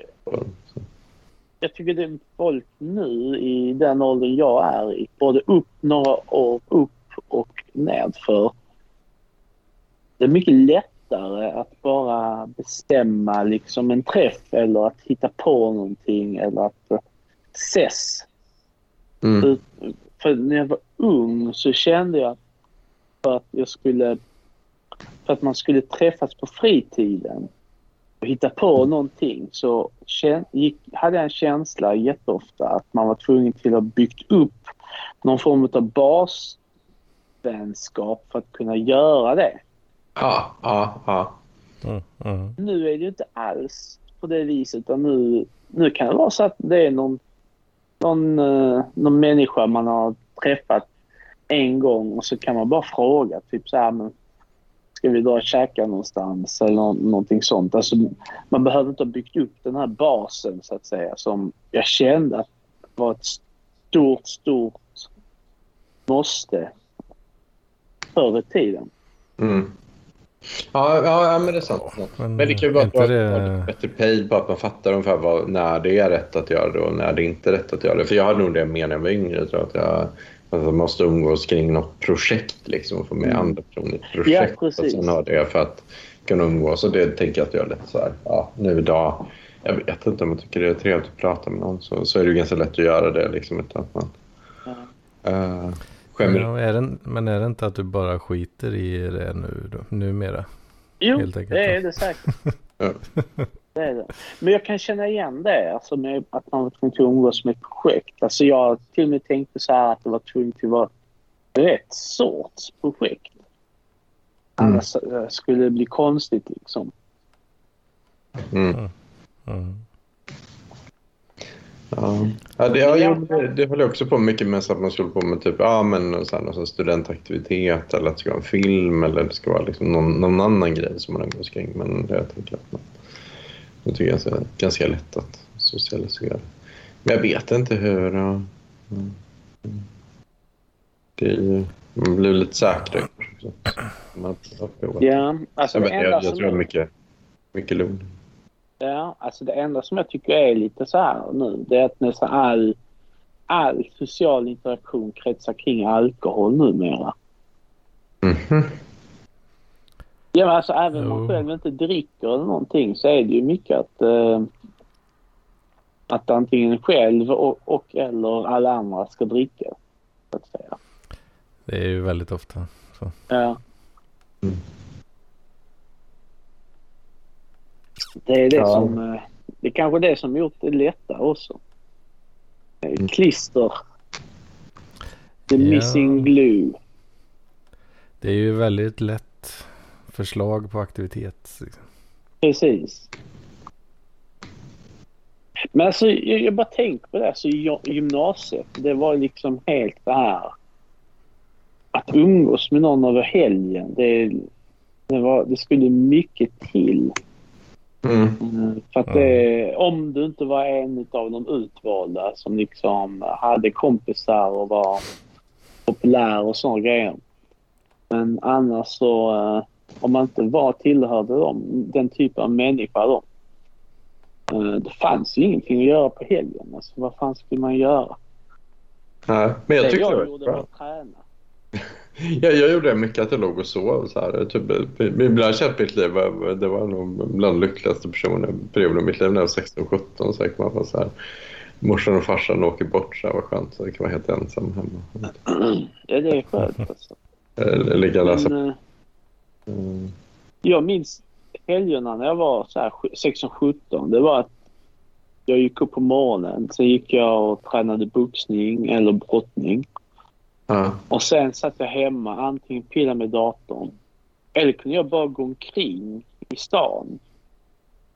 jag tycker det är folk nu i den åldern jag är i, både upp några år upp och nedför det är mycket lättare att bara bestämma liksom en träff eller att hitta på någonting eller att ses. Mm. För, när jag var ung så kände jag för att jag skulle för att man skulle träffas på fritiden och hitta på någonting så gick, hade jag en känsla jätteofta att man var tvungen till att byggt upp någon form av basvänskap för att kunna göra det. Ja, ja, ja. Mm, mm. Nu är det ju inte alls på det viset. Utan nu, nu kan det vara så att det är någon, någon, uh, någon människa man har träffat en gång och så kan man bara fråga. Typ så här, men ska vi dra och käka någonstans eller nå någonting sånt. Alltså, man behöver inte ha byggt upp den här basen så att säga som jag kände att var ett stort, stort måste förr i tiden. Mm. Ja, ja, men det är sant. Ja, men, men, det kan ju vara att det... bättre pejl på att man fattar ungefär vad, när det är rätt att göra det och när det inte är rätt att göra det. För jag hade nog det mer när jag var yngre. Tror att jag, jag måste umgås kring något projekt liksom, och få med mm. andra personer i ett projekt. Ja, och sen ha det för att kunna umgås. Och det tänker jag att jag är lite så här, ja, nu idag. Jag vet inte om jag tycker det är trevligt att prata med någon så, så är det ganska lätt att göra det. Liksom, utan att man, uh, Skämmer. Ja, är det, men är det inte att du bara skiter i det nu då, numera? Jo, Helt enkelt, det är det säkert. <laughs> det är det. Men jag kan känna igen det, alltså med att man var tvungen att umgås med ett projekt. Alltså jag till och med tänkte så här att det var tvunget att vara rätt sorts projekt. Mm. Annars eh, skulle det bli konstigt liksom. Mm. Mm. Ja, ja det, ja, jag, det, det höll jag också på mycket med. Så att man skulle på med typ, ja, men, så här, någon studentaktivitet eller att det ska vara en film eller det ska vara liksom någon, någon annan grej som man umgås kring. Men det, jag tänker att man, det tycker jag är ganska lätt att socialisera. Men jag vet inte hur... Uh, det, man blir lite säkrare. Ja, alltså jag, jag, jag, jag tror mycket, mycket lugn. Ja, alltså det enda som jag tycker är lite så här nu, det är att nästan all, all social interaktion kretsar kring alkohol numera. Mm -hmm. Ja, men alltså även om man själv inte dricker eller någonting så är det ju mycket att, uh, att antingen själv och, och, eller alla andra ska dricka. Så att säga. Det är ju väldigt ofta så. Ja. Mm. Det är det ja. som... Eh, det är kanske det som gjort det lättare också. Mm. Klister. The Ja. missing glue. Det är ju väldigt lätt förslag på aktivitet. liksom. Precis. Men alltså, jag, jag bara tänker på det. Alltså, gy- gymnasiet, det var liksom helt det här. Att umgås med någon över helgen, det, det, var, det skulle mycket till. Mm. Mm, För att det, om du inte var en av de utvalda som liksom hade kompisar och var populär och såna grejer. Men annars så, eh, om man inte var tillhörde dem, den typen av människa då. eh, Det fanns ju ingenting att göra på helgen. Alltså, vad fan skulle man göra? Nej, men jag det tyckte det jag var gjorde var bra. att träna. <laughs> Jag, jag gjorde mycket att jag låg och sov. Så här, typ, ibland kände mitt liv, det var nog bland de lyckligaste personer, perioden i mitt liv när jag var 16-17. Så kan man så här, morsan och farsan åker bort, så här, vad skönt, så kan vara helt ensam hemma. Ja, det är skönt alltså. Eller ligga och läsa. Men, eh, Mm. Jag minns helgerna när jag var så här 16-17. Det var att jag gick upp på morgonen. Sen gick jag och tränade boxning eller brottning. Ja. Och sen satt jag hemma, antingen pillade med datorn. Eller kunde jag bara gå omkring i stan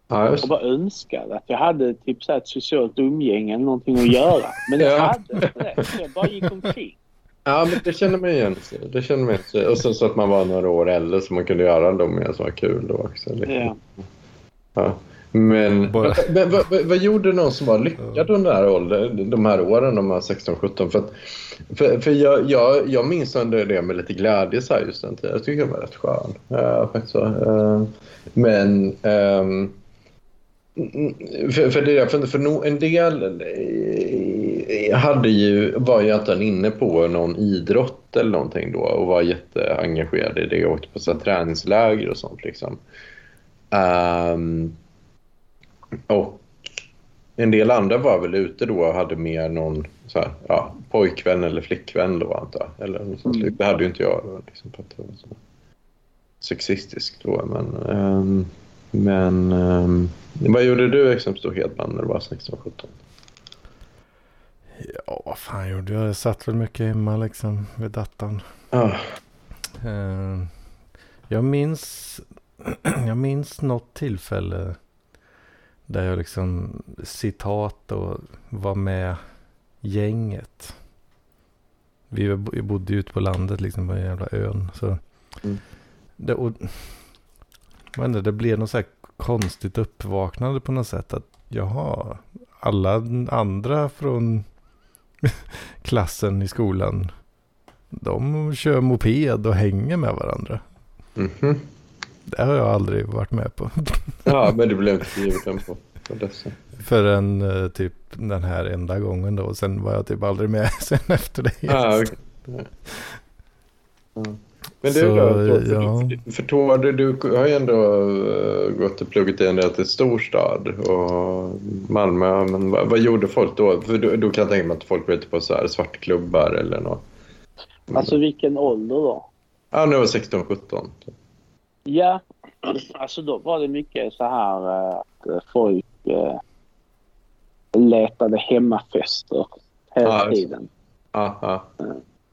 ja, och bara önskade att jag hade typ så ett socialt umgänge eller någonting att göra. Men jag <laughs> Ja. hade inte det. Så jag bara gick omkring. Ja, men det känner man igen. Det känner man igen. Och sen så att man var några år äldre så man kunde göra de mer som var kul då också. Liksom. Ja. Ja. Men, Bara- men vad, vad, vad gjorde någon som var lyckad under den här åldern, de här åren, de här 16-17? För, att- för, för jag, jag, jag minns ändå det med lite glädje så här just den tiden. Jag tycker det var rätt skön. Faktiskt så. Eh, Men... mm, för, för, det, för, för no, en del eh, hade ju, var ju inte inne på någon idrott eller någonting då och var jätteengagerad i det och åkte på så träningsläger och sånt. Liksom. Ehm, och en del andra var väl ute då och hade mer någon så här, ja, pojkvän eller flickvän då antar jag. Eller något sånt. Mm. Det hade ju inte jag. då, Liksom, för att det var så sexistiskt då. Men, ehm, men ehm, vad gjorde du exempelvis då Hedman när du var 16-17? Ja, vad fan gjorde jag? Jag satt väl mycket hemma liksom vid datorn. Ah, Eh, jag minns, <clears throat> jag minns något tillfälle där jag liksom citat och var med gänget. Vi bodde ju ute på landet liksom på en jävla ön. Så Mm. det, och, inte, det blev något så här konstigt uppvaknande på något sätt. Att jaha, alla andra från <laughs> klassen i skolan de kör moped och hänger med varandra. mhm. Det har jag aldrig varit med på. Ja, men du blev inte bjuden på, på dessa. Förrän eh, typ den här enda gången då. Sen var jag typ aldrig med <laughs> sen efter det. Ah, okej. Ja. Men du Så, då? För, ja. du- för Tor, du, har ju ändå uh, gått och pluggat i en relativt stor stad. Och Malmö, men vad, vad gjorde folk då? För då, då kan jag tänka mig att folk var ute på så här svartklubbar eller något. Alltså vilken ålder då? Ja, nu var 16-17. Ja, alltså då var det mycket så här eh, att eh, folk eh, letade hemmafester hela just- tiden. Aha.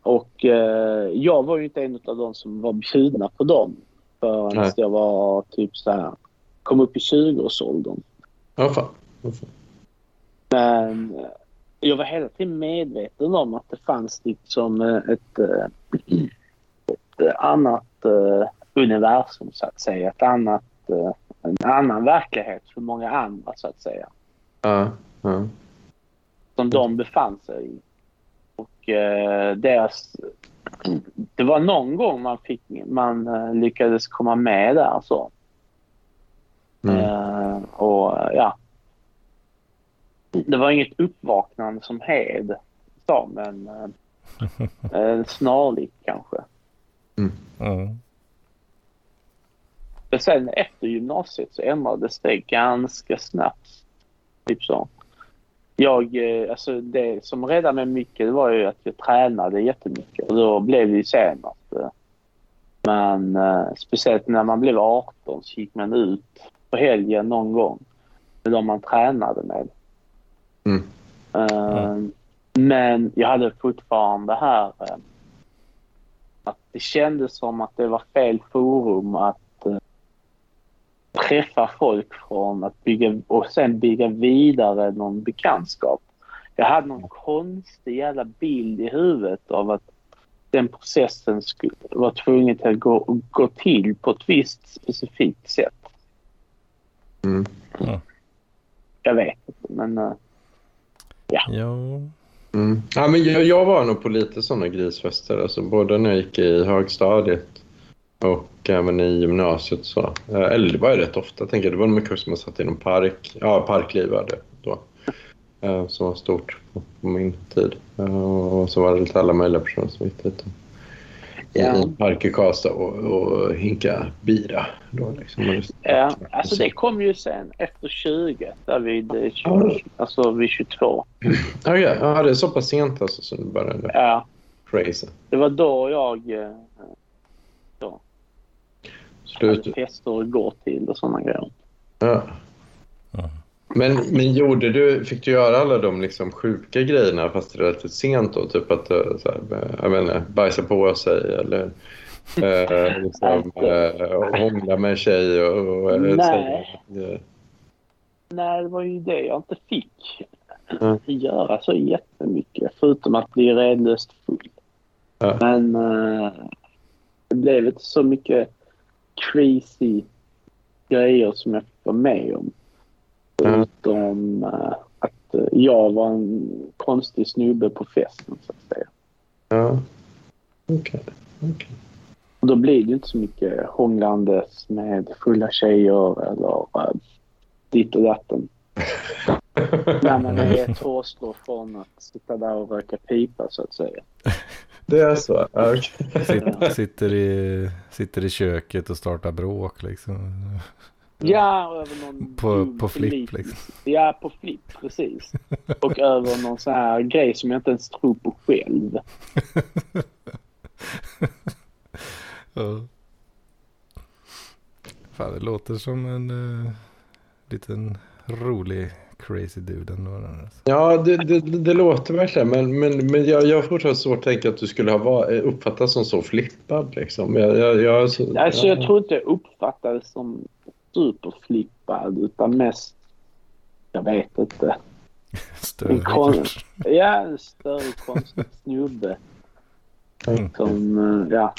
Och eh, jag var ju inte en av de som var bjudna på dem förrän Nej. jag var typ så här, kom upp i 20-årsåldern. Ja, fan. Ja, fan. Men jag var hela tiden medveten om att det fanns liksom ett, <clears throat> ett annat universum så att säga. Ett annat, eh, en annan verklighet för många andra så att säga. Ja, ja. Som de befann sig i. Och eh, deras... Det var någon gång man, fick, man eh, lyckades komma med där så. Mm. Eh, och ja. Det var inget uppvaknande som Hed sa, men eh, <laughs> eh, snarlikt kanske. Mm. Men sen efter gymnasiet så ändrades det ganska snabbt. Typ så. Jag, eh, alltså det som räddade mig mycket det var ju att jag tränade jättemycket och då blev det ju sen att eh, man, eh, speciellt när man blev 18 så gick man ut på helgen någon gång med de man tränade med. Mm. Eh, Men jag hade fortfarande här eh, att det kändes som att det var fel forum att träffa folk från att bygga och sen bygga vidare någon bekantskap. Jag hade någon konstig jävla bild i huvudet av att den processen skulle, var tvungen att gå, gå till på ett visst specifikt sätt. Mm. Jag vet inte, men... eh, Ja. Mm. Ja, men jag, jag var nog på lite sådana grisfester, alltså både när jag gick i högstadiet och även i gymnasiet. Så. Eh, Eller det var ju rätt ofta, tänker jag. Det var mycket som man satt i någon park. Ja, parkliv var det då. Eh, Som var stort på min tid. Eh, Och så var det lite alla möjliga personer som gick dit. Ja. I park i Karlstad och, och hinka bira. Då, liksom. Ja, alltså det kom ju sen efter 20, där vid, eh, 20, Ja. alltså vid 22. Ja, ja, det är så pass sent alltså som det började. Ja, Crazy. det var då jag Slut. fester att gå till och sådana grejer. Ja. Men, men gjorde du, fick du göra alla de liksom sjuka grejerna fast relativt sent då? Typ att eh, så här, eh, jag inte, bajsa på sig eller eh, <laughs> liksom, eh, hångla med en tjej och, och eh, Nej. säga, Nej, det var ju det jag inte fick Mm. göra så jättemycket. Förutom att bli redlöst full. Ja. Men eh, det blev inte så mycket crazy grejer som jag fick vara med om. Mm. Förutom eh, att eh, jag var en konstig snubbe på festen så att säga. Ja. Okej. okej. Och då blir det inte så mycket hånglandes med fulla tjejer eller äh, ditt och datten. <laughs> När man är ett hårstrå från att sitta där och röka pipa så att säga. <laughs> Det är så? Okej. Sitter, sitter, i, sitter i köket och startar bråk liksom. Ja, och över någon... På, på flipp liksom. Ja, på flipp, precis. Och över någon sån här grej som jag inte ens tror på själv. <laughs> Ja. Fan, det låter som en uh, liten rolig crazy dude ändå. Alltså. Ja, det, det, det låter verkligen. Men, men, men jag, jag har fortfarande svårt att tänka att du skulle ha var, uppfattats som så flippad. Liksom. Jag, jag, jag, så, Alltså, ja. jag tror inte jag uppfattades som superflippad utan mest... Jag vet inte. <laughs> Störig kon- kanske. Ja, en större konstig snubbe Mm. som... eh, Ja.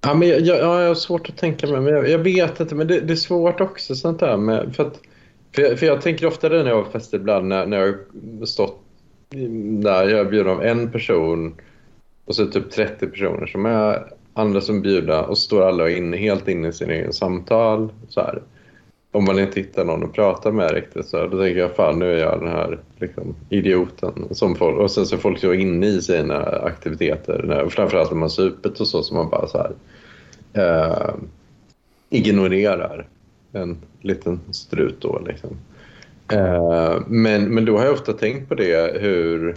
Ja, men jag, jag, ja, jag har svårt att tänka mig, men jag, jag vet inte. Men det, det är svårt också sånt där med... För, att, för, jag, för jag tänker ofta det när jag har fester ibland när, när jag har stått där jag bjuder av en person och så är det typ 30 personer som är andra som bjuder och så står alla in, helt inne i sin egen samtal. Så här. Om man inte hittar någon att prata med riktigt så här, då tänker jag fan nu är jag den här liksom, idioten. Som folk, och sen så är folk så inne i sina aktiviteter. När, framförallt när man har supit och så som man bara så här eh, ignorerar en liten strut då liksom. Eh, men, men då har jag ofta tänkt på det hur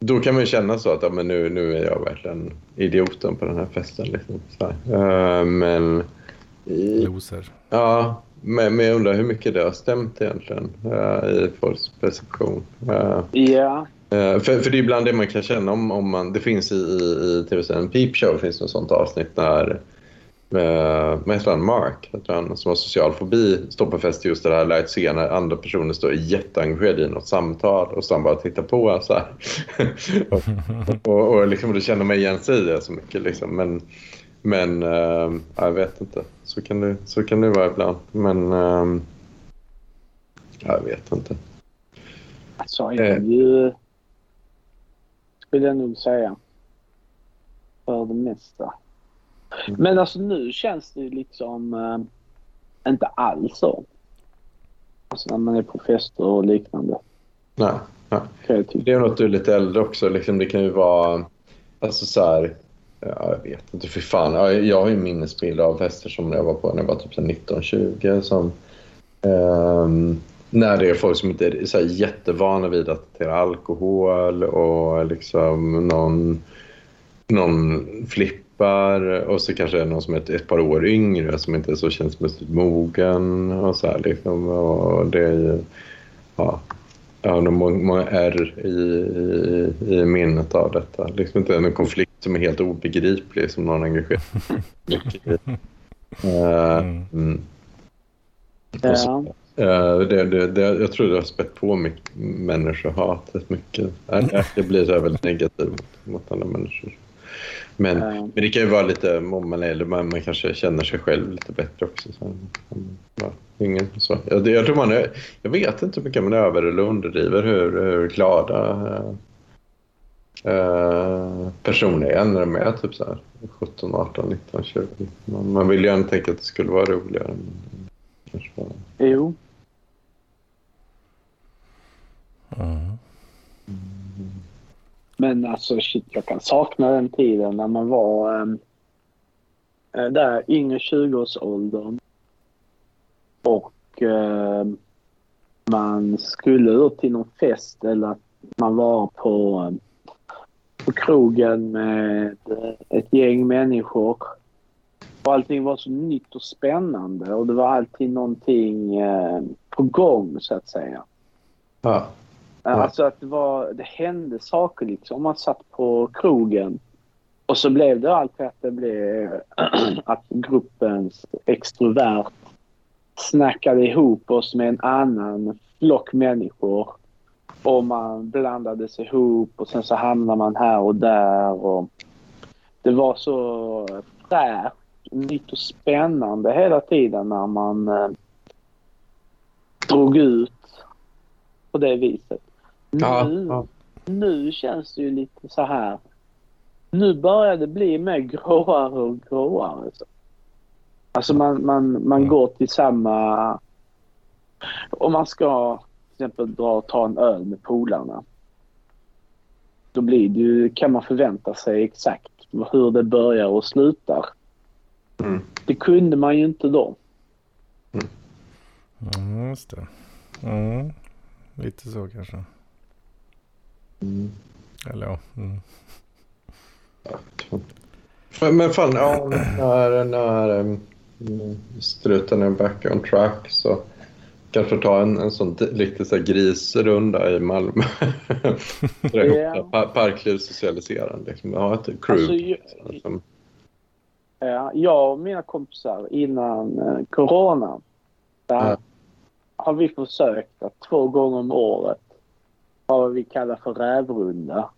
då kan man ju känna så att ja, men nu, nu är jag verkligen idioten på den här festen. Liksom. Så här. Eh, men Loser. ja, men, men jag undrar hur mycket det har stämt egentligen eh, i folks perception. Eh, Ja. Eh, för, för det är ibland det man kan känna om, om man... Det finns i, i, i tv-serien Peep Show finns det ett sånt avsnitt när... Uh, vad heter han? Mark, heter han, som har social fobi, står på fest just det här läget se när andra personer står jätteengagerade i något samtal och så han bara tittar på så här. <laughs> och, och, och liksom, då känner man igen sig i det så mycket liksom. Men, men eh, jag vet inte. Så kan, det, så kan det vara ibland. Men eh, jag vet inte. Alltså, Eh. jag är ju... Skulle jag nog säga. För det mesta. Mm. Men alltså nu känns det ju liksom eh, inte alls så. Alltså när man är på fester och liknande. Nej. Tycka. Det är något du är lite äldre också. Liksom, det kan ju vara... Alltså så här... Ja, jag vet inte. Fy fan. Ja, jag har ju minnesbild av fester som jag var på när jag var typ så här 19-20. Som, ehm, när det är folk som inte är så här jättevana vid att hantera alkohol och liksom någon, någon flippar och så kanske är det någon som är ett, ett par år yngre som inte är så känslomässigt mogen och så här liksom. Och det är ju... Ja, ja, de många, många R i, i, i minnet av detta. Liksom inte en konflikt som är helt obegriplig som någon engagerar sig mycket i. Uh, <laughs> Mm. mm. Ja. Och så, eh, det, det, det, jag tror det har spett på mycket människohat rätt mycket. Eh, Det blir så här väldigt negativt mot, mot alla människor. Men, men det kan ju vara lite, om man, är, man, man kanske känner sig själv lite bättre också. Så, ja, ingen, så. Jag, jag tror man är, jag vet inte hur mycket man över eller underdriver hur, hur glada eh, eh, personer är när de är typ så här 17, 18, 19, 20. Man, man vill ju gärna tänka att det skulle vara roligare. Men, kanske bara, Jo. Mm. Men alltså shit, jag kan sakna den tiden när man var um, där yngre 20-årsåldern. Och ehm, man skulle ut till någon fest eller att man var på, på krogen med ett gäng människor. Och allting var så nytt och spännande och det var alltid någonting eh, på gång så att säga. ja. Alltså att det, var, det hände saker liksom. Man satt på krogen och så blev det alltid att det blev <clears throat> att gruppens extrovert snackade ihop oss med en annan flock människor. Och man blandades ihop och sen så hamnade man här och där. Och det var så fräscht, nytt och spännande hela tiden när man eh, drog ut på det viset. Ja, Nu, ja. nu känns det ju lite så här. Nu börjar det bli mer gråare och gråare. Så. Alltså man, man, man Mm. går till samma... Om man ska till exempel dra och ta en öl med polarna. Då blir det ju, kan man förvänta sig exakt hur det börjar och slutar. Mm. Det kunde man ju inte då. Mm, just det. Mm. Lite så kanske. Mm. Eller ja. Mm. Men, men fan, ja, när, när um, struten är back on track så kanske ta en, en sån lite så här grisrunda i Malmö. <laughs> Dra ihop Ja. det, pa- Parklivssocialiserande. Liksom. Ha ett crew. Alltså, ju- som, Ja, jag och mina kompisar innan eh, corona. Där Ja. har vi försökt att två gånger om året vad vi kallar för rävrunda.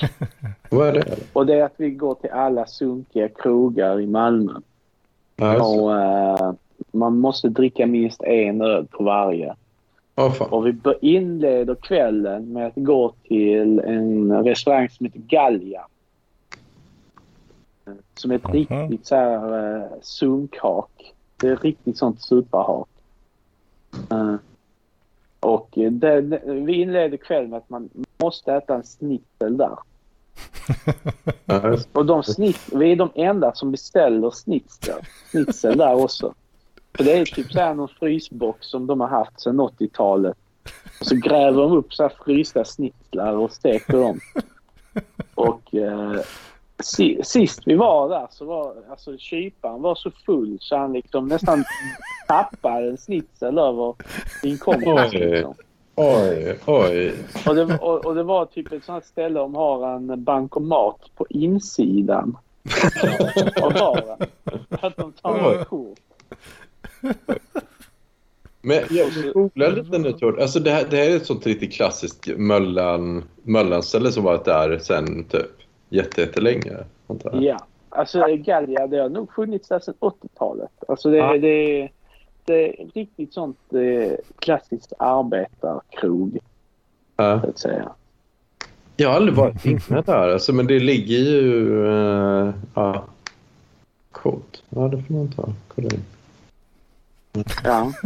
<laughs> vad är det? Och det är att vi går till alla sunkiga krogar i Malmö. Det. Och eh, man måste dricka minst en öl på varje. Fan. Och vi inleder kvällen med att gå till en restaurang som heter Gallia. Som är ett Mhm. riktigt så här uh, sunkhak. Det är riktigt sånt superhak. Eh, och det, det, vi inleder kvällen med att man måste äta en snittel där. <laughs> Och de snitt, vi är de enda som beställer snitzel, snitzel där också. För det är typ så här någon frysbox som de har haft sedan 80-talet. Och så gräver de upp så här frysta snitslar och steker dem. Och eh, sist vi var där så var alltså kyparen var så full så han liksom nästan <laughs> tappade en snitsel över sin kompis. Oj. Liksom. Oj, oj. Och det, och, och det var typ ett sånt ställe de har en bankomat på insidan <laughs> av baren. Att de tar ett kort. Men jag googlar lite nu Tord. Alltså det här, det här är ett sånt riktigt klassiskt Möllan, Möllanställe som varit där sen typ jätte- jättelänge. antar jag. Ja. Alltså Gallia, det har nog funnits där sedan 80-talet. Alltså det, Ja. det, det är riktigt sånt eh, klassiskt arbetarkrog, Ja. så att säga. Jag har aldrig varit inne där, alltså, men det ligger ju... Uh, ja. Coolt. Ja, det får man ta. Kolla in. Ja. <laughs>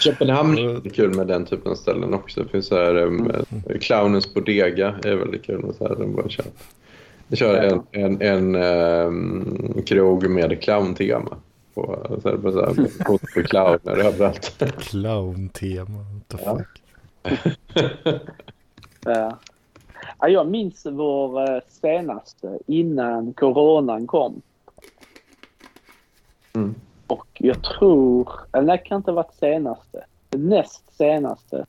Köpenhamn är väldigt kul med den typen av ställen också. Det finns så här, um, Clownens Bodega är väldigt kul. Med så här, de bara kör, de kör en, en, en um, krog med clowntema. På, så här, bara så här, på, på clowner överallt. Clown-tema. What the Ja. fuck? <laughs> Ja. Ja, jag minns vår eh, senaste innan coronan kom. Mm. Och jag tror, eller det kan inte ha varit senaste. näst senaste.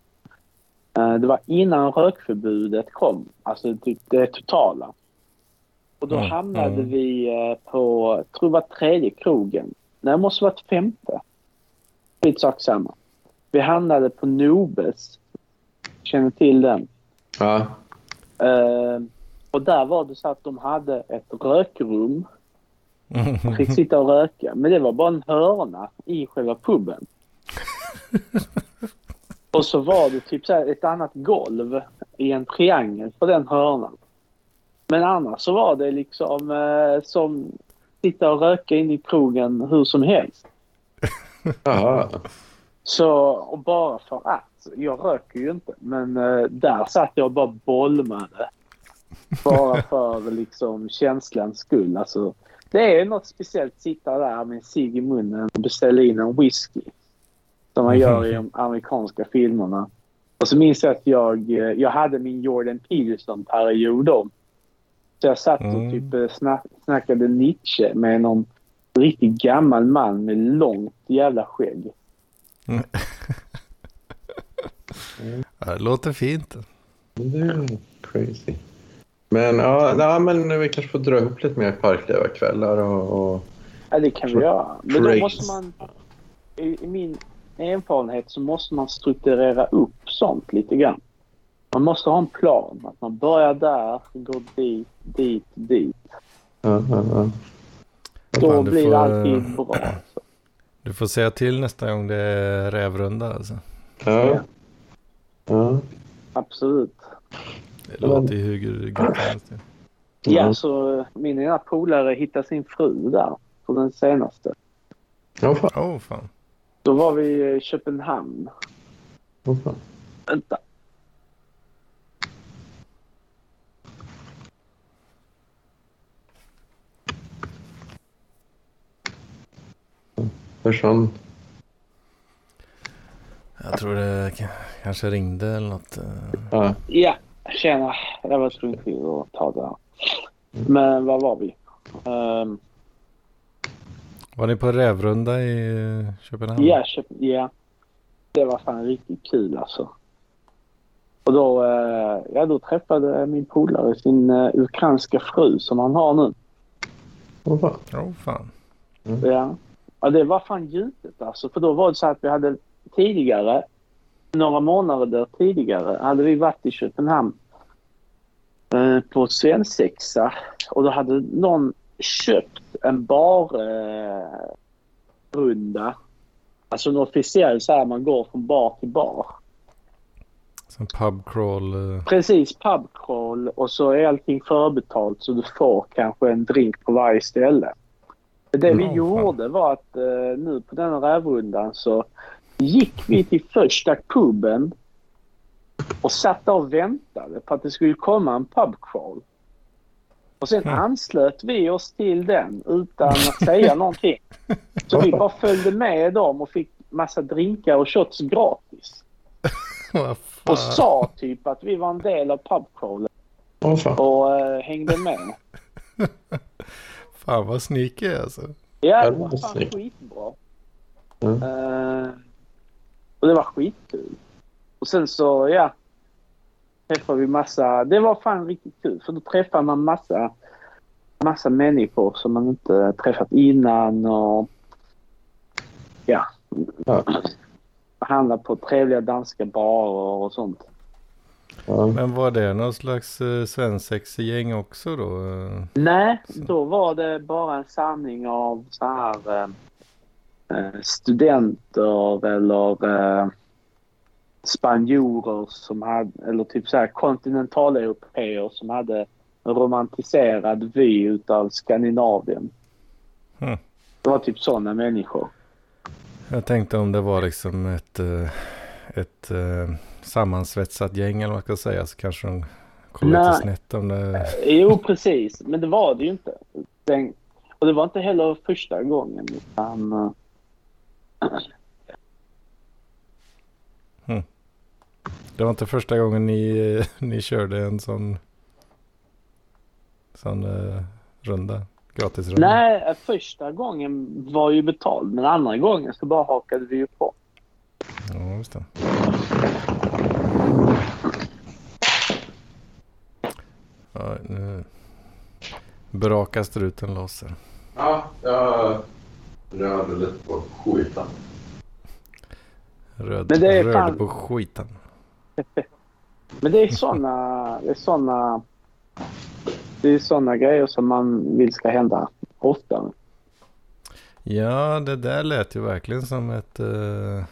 Eh, det var innan rökförbudet kom, alltså typ det totala. Och då Mm, hamnade mm. vi eh, på, jag tror det var tredje krogen. Nej, det måste varit femte. Skitsak samma. Vi hamnade på Nobes. Känner till den. Ja. Eh, och där var det så att de hade ett rökrum. Man fick sitta och röka. Men det var bara en hörna i själva puben. <laughs> och så var det typ så ett annat golv i en triangel på den hörnan. Men annars så var det liksom eh, som sitta och röka in i krogen hur som helst. <laughs> Jaha. Så, och bara för att. Jag röker ju inte, men eh, där satt jag och bara bolmade. Bara för liksom känslans skull. Alltså, det är något speciellt att sitta där med en cigg i munnen och beställa in en whisky. Som man gör i de amerikanska filmerna. Och så minns jag att jag, eh, jag hade min Jordan Peterson-period då. Så jag satt och Mm. typ eh, snack, snackade Nietzsche med någon riktigt gammal man med långt jävla skägg. Ja, det låter fint. Det är crazy. Men ja, ja, men vi kanske får dra ihop lite mer parkledarkvällar och, och... Ja, det kan vi göra. Men då måste man... I, I min erfarenhet så måste man strukturera upp sånt lite grann. Man måste ha en plan. Att man börjar där, går dit, dit, dit. Ja, ja, ja. Då Fan, blir får, det eh, alltid bra. Så. Du får säga till nästa gång det är rävrunda alltså. ja. ja. Absolut. Det låter ju hur. <clears throat> Ja, Mm. så min ena polare hittade sin fru där på den senaste. Ja, fan. Åh oh, fan. Då var vi i Köpenhamn. Ja, fan. Vänta. Försvann. Jag tror det kanske ringde eller något. eh. Ja. Ja, tjena. Jag var tvungen till att ta det här. Men var var vi? Ehm, Var ni på rävrunda i eh, Köpenhamn? Ja, köp, ja. Det var fan riktigt kul alltså. Och då, eh, ja, då träffade min polare sin uh, ukrainska fru som han har nu. Ja, fan. Åh fan. Ja. ja, det var fan gjutet alltså. För då var det så att vi hade tidigare, några månader tidigare, hade vi varit i Köpenhamn eh, på svensexa. Och då hade någon köpt en barrunda. Eh, runda. alltså en officiell så här man går från bar till bar. Som pub crawl. eh. Precis, pubcrawl och så är allting förbetalt så du får kanske en drink på varje ställe. Det vi fan. gjorde var att eh, nu på den rävrundan så gick vi till första puben och satt där och väntade på att det skulle komma en pubcrawl. Och sen Mm. anslöt vi oss till den utan att säga <laughs> någonting. Så vi bara följde med dem och fick massa drinkar och shots gratis. Och sa typ att vi var en del av pubcrawlen och eh, hängde med. <laughs> Fan vad sneaky alltså. Ja, det var fan skitbra. Mm. Eh, och det var skitkul. Och sen så, ja. Träffade vi massa, det var fan riktigt kul för då träffar man massa, massa människor som man inte träffat innan och ja. Ja. Handla på trevliga danska barer och sånt. Ja. Men var det någon slags uh, svensexgäng också då? eh? Nej, Så. då var det bara en samling av så här eh, eh, studenter eller eh, spanjorer som hade, eller typ så här kontinentaleuropeer som hade en romantiserad vy utav Skandinavien. Hmm. Det var typ sådana människor. Jag tänkte om det var liksom ett, eh, ett eh, sammansvetsat gäng eller vad man ska säga så kanske de kom lite Nej. snett om det. Jo, precis. Men det var det ju inte. Den, och det var inte heller första gången. Utan, Det var inte första gången ni, <laughs> ni körde en sån, sån eh, runda. Gratisrunda. Nej, första gången var ju betald men andra gången så bara hakade vi ju på. Ja, just det. Ja, nu brakar struten loss. Ja, jag rörde lite på skiten. Röd, Men det är rörde fan- på skiten. <laughs> Men det är såna, det är såna, det är såna grejer som man vill ska hända oftare. Ja, det där lät ju verkligen som ett eh,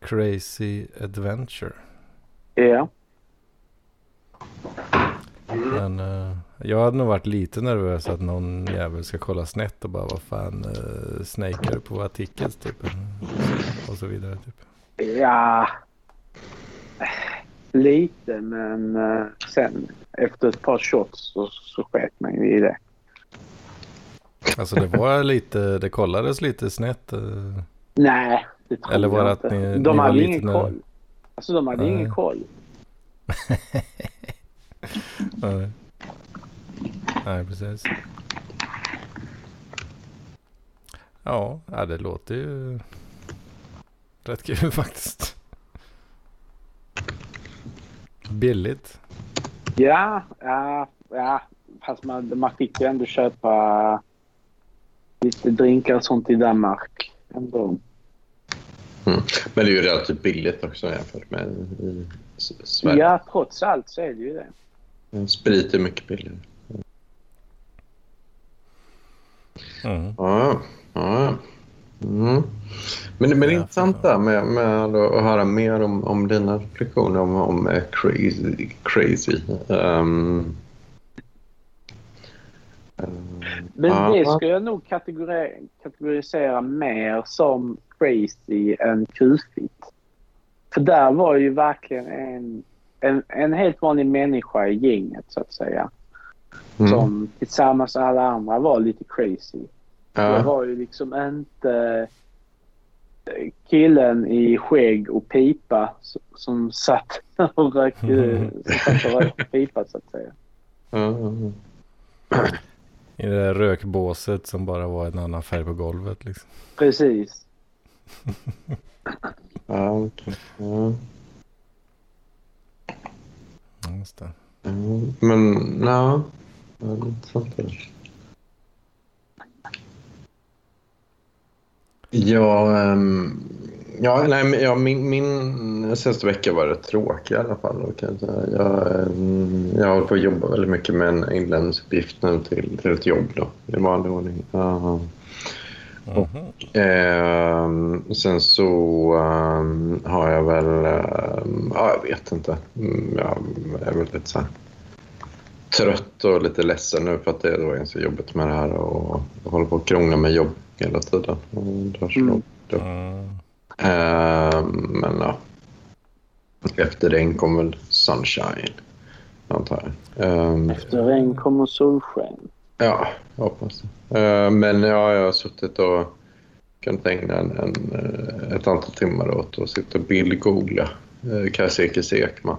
crazy adventure. Ja. Men eh, jag hade nog varit lite nervös att någon jävel ska kolla snett och bara vad fan uh, snakar du på våra tickets typ. Och så vidare typ. Ja. Lite, men eh, sen efter ett par shots så, så sket man ju i det. Alltså det var lite, det kollades lite snett. eh. Nej, det tror Eller var jag det att inte. ni- de ni var hade lite ingen nö- koll. Alltså de hade Nej. ingen koll. <laughs> Nej. Nej, precis. Ja, ja, det låter ju rätt kul <laughs> faktiskt. Billigt. Ja, ja, ja. Fast man, man fick ju ändå köpa lite drinkar och sånt i Danmark. Ändå. Mm. Men det är ju relativt billigt också jämfört med i Sverige. Ja, trots allt så är det ju det. Sprit är mycket billigare. Mm. Ja, ja. Mm. Men, men det är Ja, intressant där med, med att höra mer om, om dina reflektioner om, om crazy. crazy. Um, Men det skulle jag nog kategori- kategorisera mer som crazy än kufigt. För där var ju verkligen en, en, en helt vanlig människa i gänget så att säga. Mm. Som tillsammans med alla andra var lite crazy. Det Ja. var ju liksom inte eh, killen i skägg och pipa som satt <laughs> och rökte, som satt och rökte pipa så att säga. Ja. I det där rökbåset som bara var en annan färg på golvet liksom. Precis. <laughs> Ja, okej. ja. Ja, Just det. Ja, Men, ja. Ja intressant. det där. Ja, ehm, ja, nej, ja min, min senaste vecka var rätt tråkig i alla fall. jag, säga. jag, ehm, jag håller på att jobba väldigt mycket med en inlämningsuppgift nu till, till ett jobb då, i vanlig ordning. Ja. Mhm. Ehm, sen så ehm, har jag väl, ehm, ja jag vet inte, Mm, jag är väl lite så här trött och lite ledsen nu för att det är då ganska jobbigt med det här och håller på att krångla med jobb hela tiden. Mm. Ehm, men ja, efter regn kommer väl sunshine, antar jag. Ehm, Efter regn kommer solsken. Ja, jag hoppas det. Eh, Men ja, jag har suttit och kunnat ägna en, en, eh, ett antal timmar åt att sitta och bildgoogla eh, Kajsa Ekis Ekman.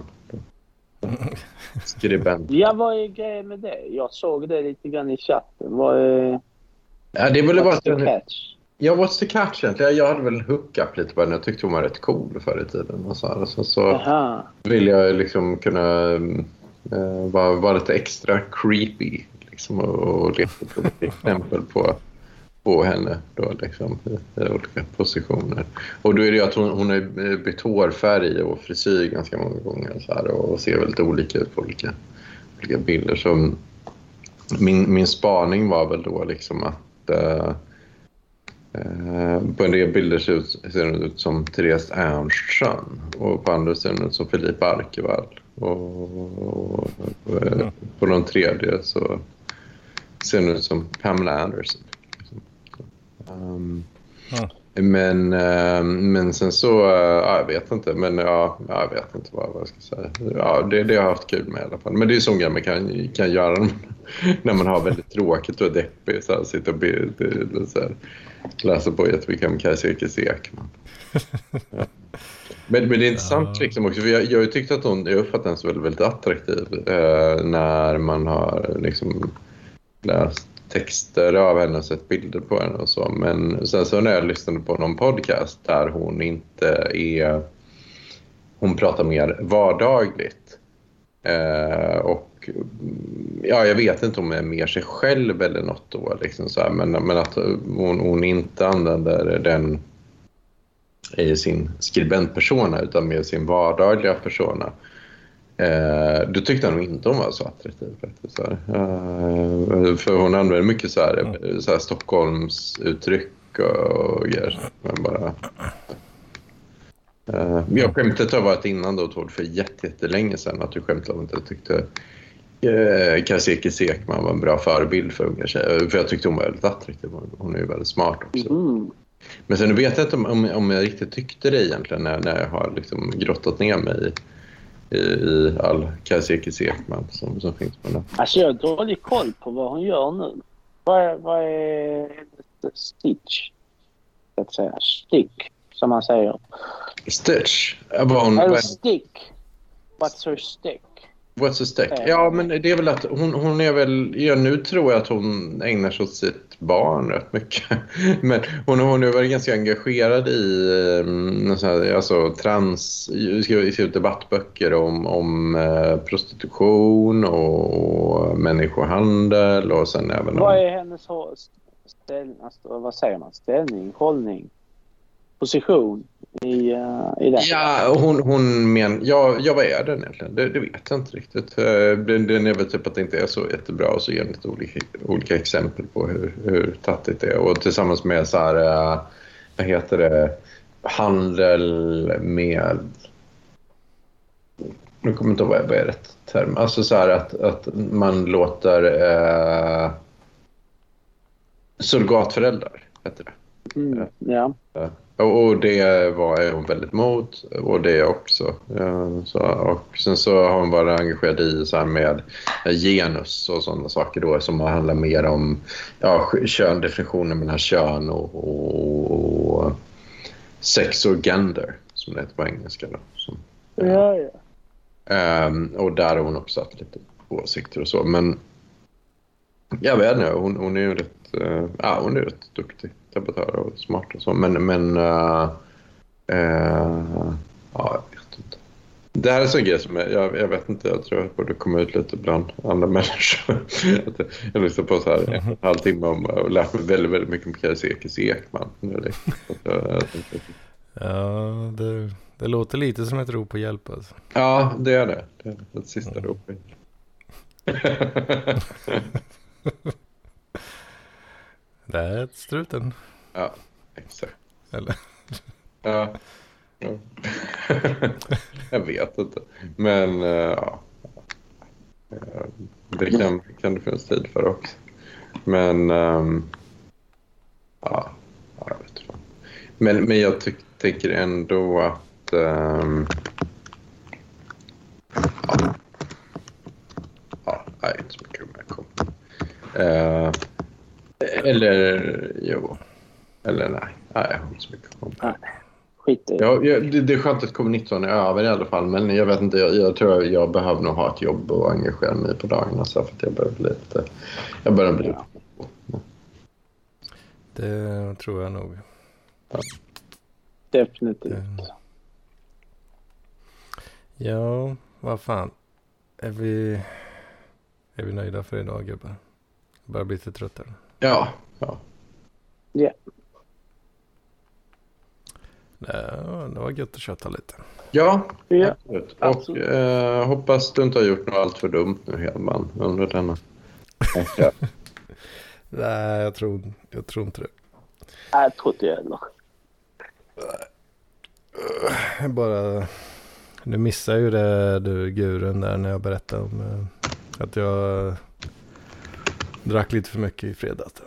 Skribent. Ja, vad är grejen med det? Jag såg det lite grann i chatten. Vad är... Ja, det är väl bara the catch? Ja, what's the catch egentligen? Jag hade väl en hookup lite på henne. Jag tyckte hon var rätt cool förr i tiden. Och så, här. så, så vill jag liksom kunna eh, vara, vara lite extra creepy. Liksom, och, och leta på exempel på, på henne då, liksom, i, i olika positioner. Och då är det ju att hon, hon har bytt hårfärg och frisyr ganska många gånger så här, och ser väldigt olika ut på olika, olika bilder. Så min, min spaning var väl då liksom att eh, Eh, på en del bilder ser, ut, ser hon ut som Therese Ernstson och på andra ser hon ut som Filip Arkevall. Och, och, och eh, på den tredje så ser hon ut som Pamela Anderson. Um, Ja. men, eh, men sen så, eh, ja, jag vet inte, men ja, ja, jag vet inte vad, jag ska säga. Ja, det, det har jag haft kul med i alla fall. Men det är sånt man kan, kan göra när man, har väldigt tråkigt och deppigt. Så här, sitta och be, så här, läsa på jättemycket om Kajsa Ekman. <laughs> Ja. Men, men det är intressant liksom också, för jag, jag har ju tyckt att hon, jag uppfattar henne som väldigt, väldigt attraktiv eh, när man har liksom läst texter av henne och sett bilder på henne och så. Men sen så när jag lyssnade på någon podcast där hon inte är hon pratar mer vardagligt. Eh, och mm, ja, jag vet inte om hon är mer sig själv eller något då. Liksom så här, men, men att hon, hon inte använder den i sin skribentpersona utan mer sin vardagliga persona. Eh, då tyckte han nog inte hon var så attraktiv faktiskt. Så eh, för hon använder mycket så här, mm. så här Stockholms uttryck och, och grejer. Men bara, eh, jag skämtet har varit innan då Tord för jättelänge sedan att du skämtade om att jag tyckte eh, Kaseki Sekman var en bra förebild för unga tjejer. För jag tyckte hon var väldigt attraktiv. Hon är ju väldigt smart också. Mm. Men sen vet jag inte om, om jag riktigt tyckte det egentligen när, när jag har liksom grottat ner mig i, i, i all Kaseki Sekman som, som finns på nätet. Alltså jag har dålig koll på vad hon gör nu. Vad är, vad är Stitch? Så att säga. Stick, som man säger. Stitch? Eller stick. What's her stick? What's a stick? Ja, men det är väl att hon, hon är väl... Ja, nu tror jag att hon ägnar sig åt sitt barn rätt mycket. <laughs> Men hon, hon är väl ganska engagerad i um, här, alltså, trans... Skriver debattböcker om, om uh, prostitution och människohandel och sen även Vad är hennes ställning? Alltså, vad säger man? Ställning? Hållning? Position? I, uh, i den? Ja, hon, hon men, ja, ja, vad är den egentligen? Det, det vet jag inte riktigt. Uh, den är väl typ att det inte är så jättebra och så ger den lite olika, olika exempel på hur, hur tattigt det är. Och tillsammans med så här, uh, vad heter det, handel med... Nu kommer inte ihåg vad är rätt term. Alltså så här att, att man låter uh, surrogatföräldrar, heter det. Mm, ja. Och det var hon väldigt mot och det också. Så, och sen så har hon varit engagerad i så här med genus och sådana saker då som handlar mer om ja, kön, definitionen mellan kön och, och, och sex och gender som det heter på engelska. Då, som, ja, ja. Um, och där har hon också haft lite åsikter och så. Men jag vet inte, hon, hon är ju rätt, uh, ja, hon är rätt duktig debattör och smart och så. Men, men uh, uh, ja, jag vet inte. Det här är en sån grej som jag, jag, jag, vet inte, jag tror jag borde komma ut lite bland andra <laughs> människor. jag lyssnade på så här en halvtimme om och lärt mig väldigt, väldigt mycket om Kajsekis Ekman. <laughs> ja, det, det låter lite som ett rop på hjälp alltså. Ja, det är det. Det är ett sista mm. rop. <laughs> Det är struten. Ja, exakt. Eller? Ja. ja. <laughs> jag vet inte. Men uh, ja. Det kan, kan det finnas tid för också. Men um, ja, jag vet inte. Men, men jag tyck, tänker ändå att um, ja. ja, inte så mycket kom. Uh, eller jo. Eller nej. Nej, jag har inte så mycket om Nej. Skit i ja, det. Det är skönt att covid-19 är över i alla fall. Men jag vet inte, jag, jag tror jag behöver nog ha ett jobb och engagera mig på dagarna. Så för att jag börjar bli lite... Jag börjar bli ja. Det tror jag nog. Ja. Definitivt. Det... Ja, vad fan. Är vi, är vi nöjda för idag gubbar? Jag börjar bli lite trött här. Ja. Ja. Yeah. Det var gött att köta lite. Ja, yeah. Och eh, hoppas du inte har gjort något allt för dumt nu Hedman under denna <laughs> Nej, jag tror, jag tror inte det. Nej, jag tror inte jag heller. Bara... Du missar ju det du gurun där när jag berättade om eh, att jag drack lite för mycket i fredags.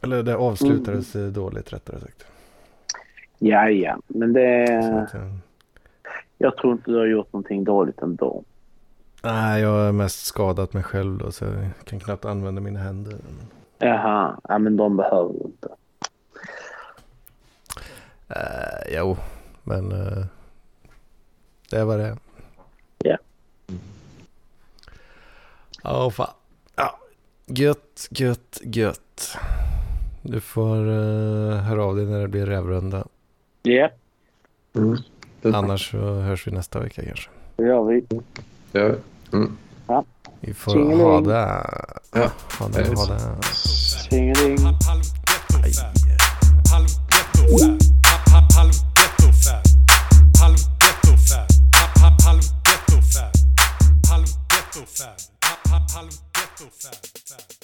Eller det avslutades mm. dåligt rättare sagt. Ja, ja, men det... Jag tror inte du har gjort någonting dåligt ändå. Nej, jag har mest skadat mig själv då så jag kan knappt använda mina händer. Jaha, ja men de behöver du inte. Uh, jo, men uh, det vad det. Ja. Ja, oh, fan. Gött, gött, gött. Du får uh, höra av dig när det blir rävrunda. Ja. Mm. Det- Annars så hörs vi nästa vecka kanske. Det gör vi. Ja. Mm. Vi får Tjingeling. ha det. Ja. Ha det, ha det. Tingeling. Halv so fast, fast.